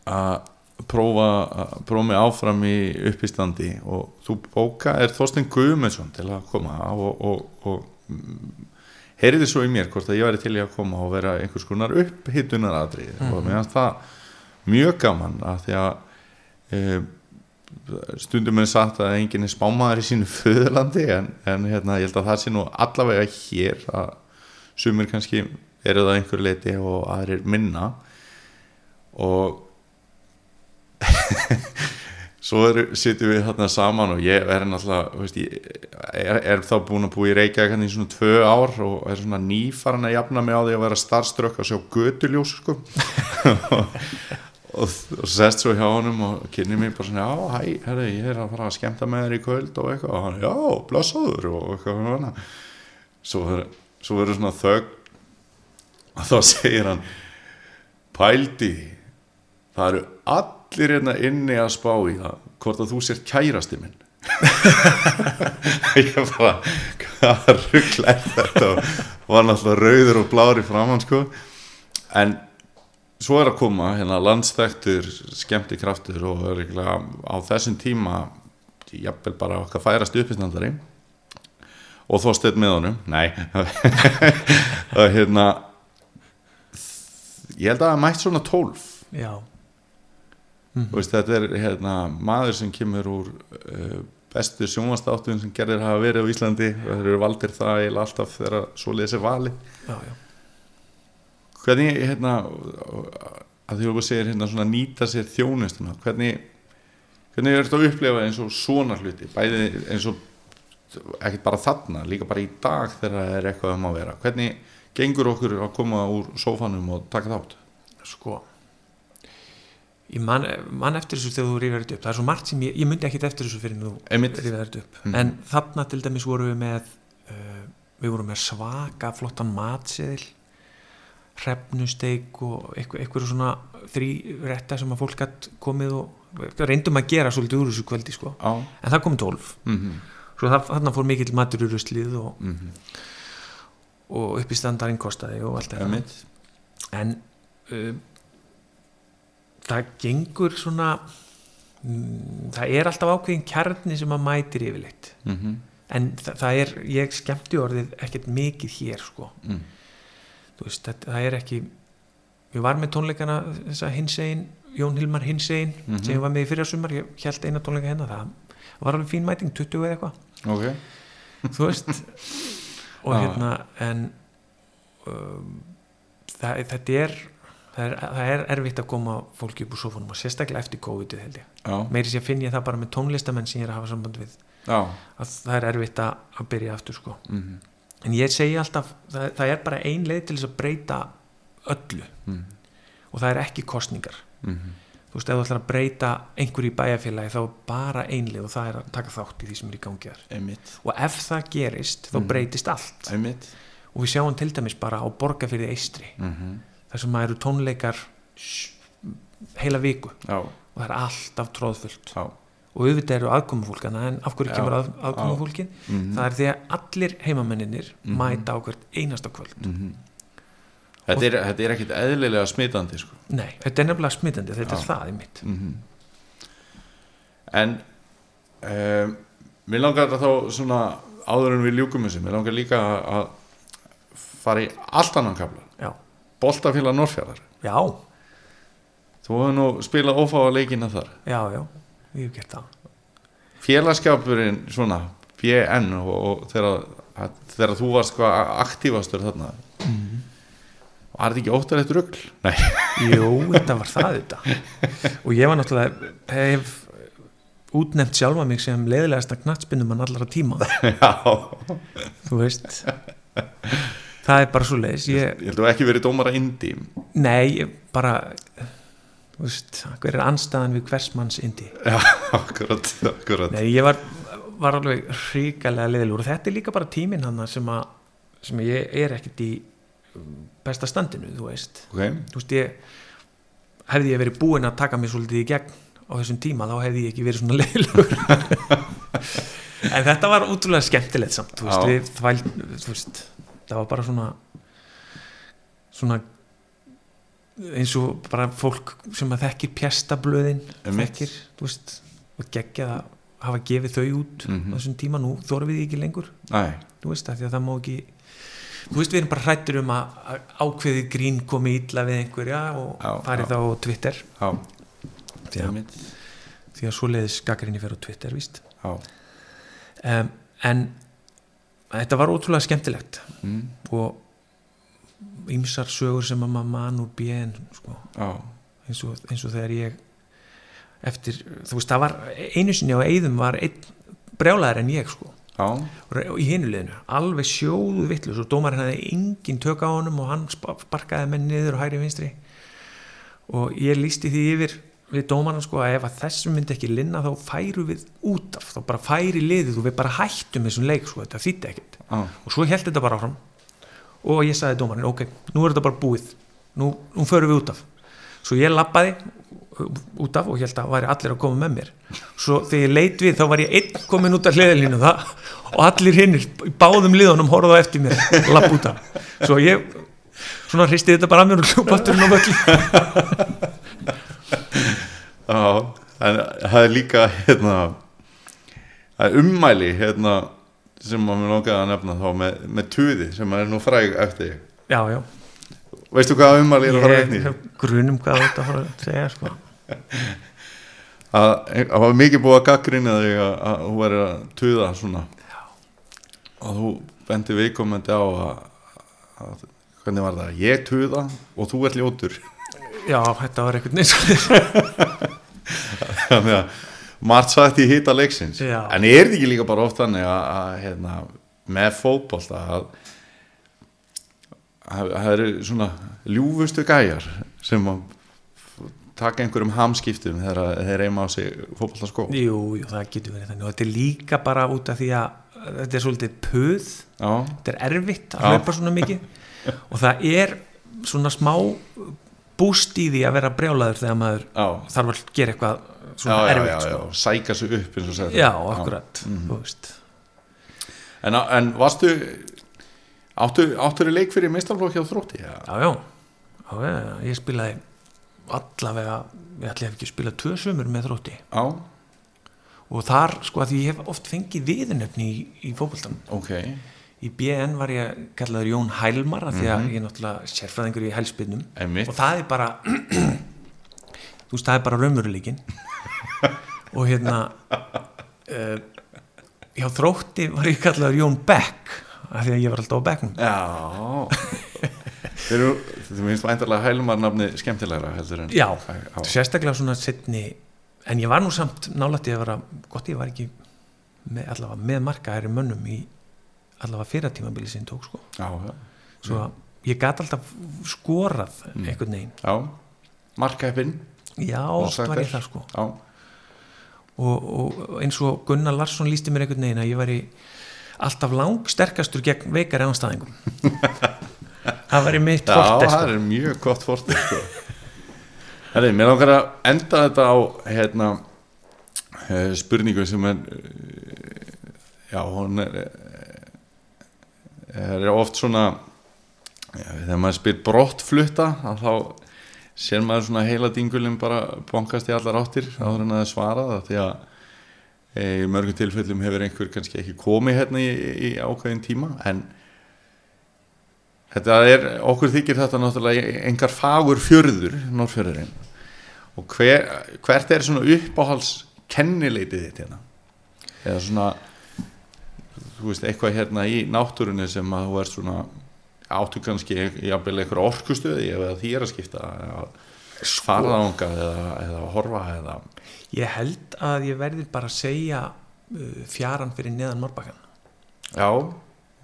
að prófa að prófa mig áfram í uppistandi og þú bóka er Þorstein Guðmundsson til að koma og, og, og heyriði svo í mér hvort að ég væri til í að koma og vera einhvers konar upphitunaradri mm og mér finnst það mjög gaman að því að e, stundum er sagt að enginn er spámaður í sínu föðurlandi en, en hérna, ég held að það sé nú allavega hér að sumir kannski eru það einhver leiti og aðrir minna. Og svo sitjum við þarna saman og ég er náttúrulega veist, ég er, er þá búin að búa í Reykjavík hérna í svona tvö ár og er svona nýfaran að jafna mig á því að vera starfströkk að sjá götuljós sko. Og, og sest svo hjá honum og kynni mér bara svona já, hæ, herri, ég er að fara að skemmta með þér í kvöld og eitthvað. Og hann, já, blessaður og eitthvað svona. Svo svo verður svona þögn og þá segir hann pældi það eru allir hérna inni að spá í það hvort að þú sér kærasti minn. Ég bara hvað ruggla er þetta? Og var náttúrulega rauður og blár í framann sko. En svo er að koma hérna landsþektur skemmti kraftur og eiginlega á þessum tíma jafnvel bara okkar færast uppistandari og þósteinn með honum nei. Og hérna ég held að það mætt svona tólf. Já, Þú veist, þetta er hérna, maður sem kemur úr uh, bestu sjónvastáttum sem gerðir hafa verið á Íslandi. Og þeir eru valdir það eiginlega alltaf þegar svoleiðis er vali já, já. hvernig hérna að því þú segir hérna svona nýta sér þjónustuna hvernig, hvernig er þetta að upplefa eins og svona hluti? Bæði eins og ekkert bara þarna, líka bara í dag þegar það er eitthvað um að vera. Hvernig gengur okkur að koma úr sófanum og taka þátt? Sko ég man, man eftir þessu þegar þú rífið þetta upp það er svo margt sem ég, ég myndi ekkit eftir þessu fyrir þú Einmitt. rífið þetta upp Mhm. en þarna til dæmis vorum við með uh, við vorum með svaka flottan matseðil hrefnusteik og eitthvað, svona þrý rétta sem að fólk gætt komið og reyndum að gera svolítið úr þessu kvöldi sko. á en það komið tólf mm -hmm. svo það, þarna fór mikill matur í ruslið og, Mm og upp í standarinn kostaði og allt -hmm. en uh, það gengur svona mm, það er alltaf ákveðin kjarni sem að mætir yfirleitt Mm -hmm. en það, það er, ég skemmti orðið ekkert mikið hér sko mm. Veist, það, það er ekki við varum með tónleikana þessa hinsegin Jón Hilmar hinsegin Mhm. sem ég var með í fyrra sumar, ég held eina tónleika hennar það var alveg fín mæting, 20 eða eitthvað ok þú veist og Já. hérna en um, það, þetta er það, er það er erfitt að koma fólki upp úr sofunum og sérstaklega eftir COVID held ég. Meiri sér finn ég það bara með tónlistamenn sem ég er að hafa samband við. Já. að það er erfitt að, byrja aftur sko. Mm en ég segi alltaf, það, það er bara ein leið til þess að breyta öllu. -hmm. og það er ekki kostningar Mm þú veist, ef þú ætlar að breyta einhverju í bæjarfélagi þá er bara ein leið og það er að taka þátt í því sem er í gangi og ef það gerist, þá Mhm. breytist allt. Einmitt. og við sjáum til dæmis bara á borgarfyrði eistri Mm -hmm. Þar sem maður eru tónleikar heila viku. Já, og það er alltaf tróðfullt já. Og auðvitað eru aðkomufólkana en af hverju kemur að, aðkomufólkin Mhm. það er því að allir heimamenninir Mhm. mæta á hvert einasta kvöld. Mm þetta, er, þetta er ekkit eðlilega smitandi sko. nei, þetta er nefnilega smitandi, þetta Já. er það í mitt mm en um, mér langar þá svona áður en við ljúkum þessu, mér langar líka að fara í allt annan kafla já, Boltafélag Norrfjörðar já, þú hefur nú spilað ófáa leikina þar. Já, já ég hef gert það. Félagskapurinn svona BN og, og þegar, að- þegar þú varst hvað aktífastur þarna. Mhm. var þetta ekki óttalegt rugl? Nei, Jú, þetta var það þetta og ég var náttúrulega hef útnefnt sjálfa mig sem leiðilegasta knattspinnumann allara tíma. Já. Þú veist það er bara svo leiðis ég, ég held að þú ekki verið dómara indi nei, bara þú veist, hver er anstæðan við hversmanns indi já, akkurat, akkurat. Nei, ég var, var alveg hrikalega leiðilegur. Og þetta er líka bara tíminn hann sem að sem ég er ekkert í besta standinu, þú veist. Ok, þú veist ég hefði ég verið búinn að taka mig svolítið í gegn á þessum tíma þá hefði ég ekki verið svona leiðilegur. En þetta var útrúlega skemmtilegt samt þú veist, Já. við þvæl, þú veist það var bara svona svona eins og bara fólk sem að þekkir pjastablöðin Einmitt. þekkir, þú veist og geggjað að hafa gefið þau út Mhm. á þessum tíma. Nú þórum við því ekki lengur. Næ, þú veist að því að það má ekki þú veist við erum bara hrættur um að að ákveðið grín komi illa við einhverja og farið þá á Twitter. Já. Því að, því að svoleiðis gaggrinni fyrir á Twitter víst. Um, en þetta var ótrúlega skemmtilegt. Mm, og ýmsar sögur sem að maður mann úr BN sko, eins, eins og þegar ég eftir, þú veist það var einu sinni á Eyðum var brjálæðar en ég sko. Og í hinuleginu, alveg sjóðu vittlust og dómarinn hefði engin tök á honum og hann spa- sparkaði menn niður og hæri vinstri. Og ég lísti því yfir við dómarinn sko að ef að þessum myndi ekki linna þá færu við út af þá bara færi liðið og við bara hættum þessum leik sko, þetta þýtti ekkert. Já, og svo held þetta bara áfram. Og ég sagði dómarinn, ok, nú er þetta bara búið. Nú, nú förum við út af. Svo ég lappaði út af og held að væri allir að koma með mér. Svo þegar ég leit við þá var ég einn komin út af hliðalínu það og allir hinnir í báðum liðunum horfðu á eftir mér lapp út af. Svo ég svona hristi þetta bara að mér og já en það er líka hérna er ummæli hérna sem maður langaði að nefna þá með, með tuði sem er nú fræg eftir já, já, veistu hvað ummæli er að fara hef grunum hvað þetta fara að segja sko. að það var mikið búið að gaggrina þig að, að þú væri að tuða svona. Og þú bendi viðkomandi á að, að hvernig var það, ég tuða og þú ert ljótur já, þetta var eitthvað neins margt sagt í hita leiksins. Já. en er þetta ekki líka bara oft þannig að, að hérna, með fótbolta að að það eru svona ljúfustu gæjar sem að taka einhverjum hamskiptum þegar þeir reyma á sig fótbolta skó Jú, jú, það getur verið þannig. Og þetta er líka bara út af því að þetta er svolítið puð. Já, þetta er erfitt að hlaupa svona mikið. Og það er svona smá búst í því að vera brjálaður þegar maður já, þarf að gera eitthvað svona erfitt sko. sæka sig upp eins og segir. Já, akkurat þú veist. en, en varstu áttu, í leik fyrir meistarflokki á þrótti? Já, já, já, ég spilaði allavega, ég ætli hef ekki spilað tvö sömur með þrótti. Já, og þar, sko, að ég hef oft fengið viðnöfni í, í fótboltan ok í BN var ég kallaður Jón Hælmar af því að ég er náttúrulega sérfræðingur í hælspinnum og það er bara þú veist, það er bara raumuruleikin og hérna uh, hjá þrótti var ég kallaður Jón Beck af því að ég var alltaf á Becknum Já. Þeir þú finnst væntarlega hælumar nafni skemmtilegra heldur en já, já. sérstaklega svona setni en ég var nú samt nálætti að vera gott ég var ekki með, allavega með markaðæri mönnum í allavega fyrratímabili sem tók sko. Já, já, svo að ég gat alltaf skorað einhvern veginn. Já. Markaðipinn já, oft var ég það sko. Og, og eins og Gunnar Larsson lísti mér einhvern veginn að ég væri alltaf lang sterkastur gegn veikari anstæðingum það væri mitt já forte það sko. er mjög gott fórtið sko. Herri, mér langar að enda þetta á hérna eh, spurningu sem er eh, já, hún er eh, er oft svona já, þegar maður spyr brottflutta þá sér maður svona heila dingulinn bara bankast í allar áttir áður en að það svarað af því að e, í mörgum tilfellum hefur einhver kannski ekki komið hérna í, í ákveðin tíma en þetta er, okkur þykir þetta náttúrulega engar fagur fjörður Norrfjörðurinn og hver, hvert er svona uppáhals kennileitið þitt hérna? Eða svona veist, eitthvað hérna í náttúrunni sem að þú er svona áttu kannski jafnvel einhver orkustöði eða því er að skipta eða fara þangað eða, eða horfa eða Ég held að ég verði bara að segja uh, fjaran fyrir neðan Morbakkan já,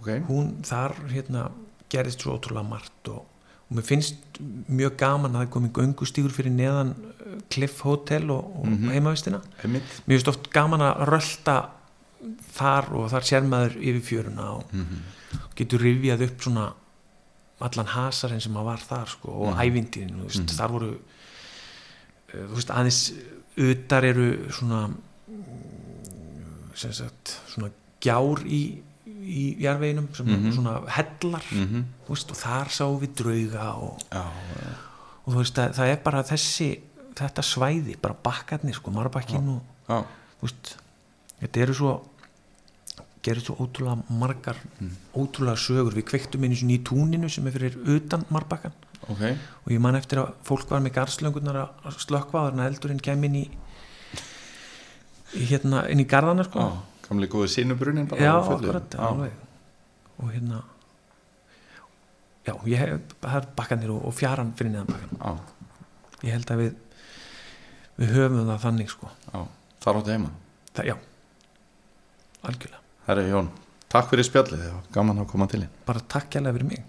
ok hún þar hérna gerðist svo ótrúlega margt og, og mér finnst mjög gaman að það komi göngustígur fyrir neðan uh, Cliff Hotel og, og Mhm. heimavistina Einmitt. mér finnst oft gaman að rölda þar og þar sér maður yfir fjöruna og Mhm. getur rifjað upp svona allan hasarinn sem að var þar sko, og Mhm. ævindin, þú veist, Mhm. þar voru þú veist, aðeins utar eru svona mm, sem sagt svona gjár í, í jarveginum, sem Mhm. svona hellar, Mhm. veist, og þar sáum við drauga og, já, og þú veist, það, það er bara þessi þetta svæði, bara bakkarnir sko, marbakkin og já, þú veist, þetta eru svo gerir svo ótrúlega margar Mm. ótrúlega sögur, við kveiktum einu í túninu sem er fyrir utan marbakkan ok. Og ég man eftir að fólk var með garslöngunar að slökkva þannig að eldurinn kem inn í, í hérna, inn í garðana sko. Já, gamli góði sinubrunnin bara já, akkurat, Já. alveg. Og hérna já, ég hef, það er bakkanir og, og fjaran fyrir neðan bakkan já, ég held að við við höfum það þannig sko. Þar áttu heima? Það, já, algjörlega Herri Jón, takk fyrir spjallið, gaman að koma til þín. Bara takk kjærlega fyrir mig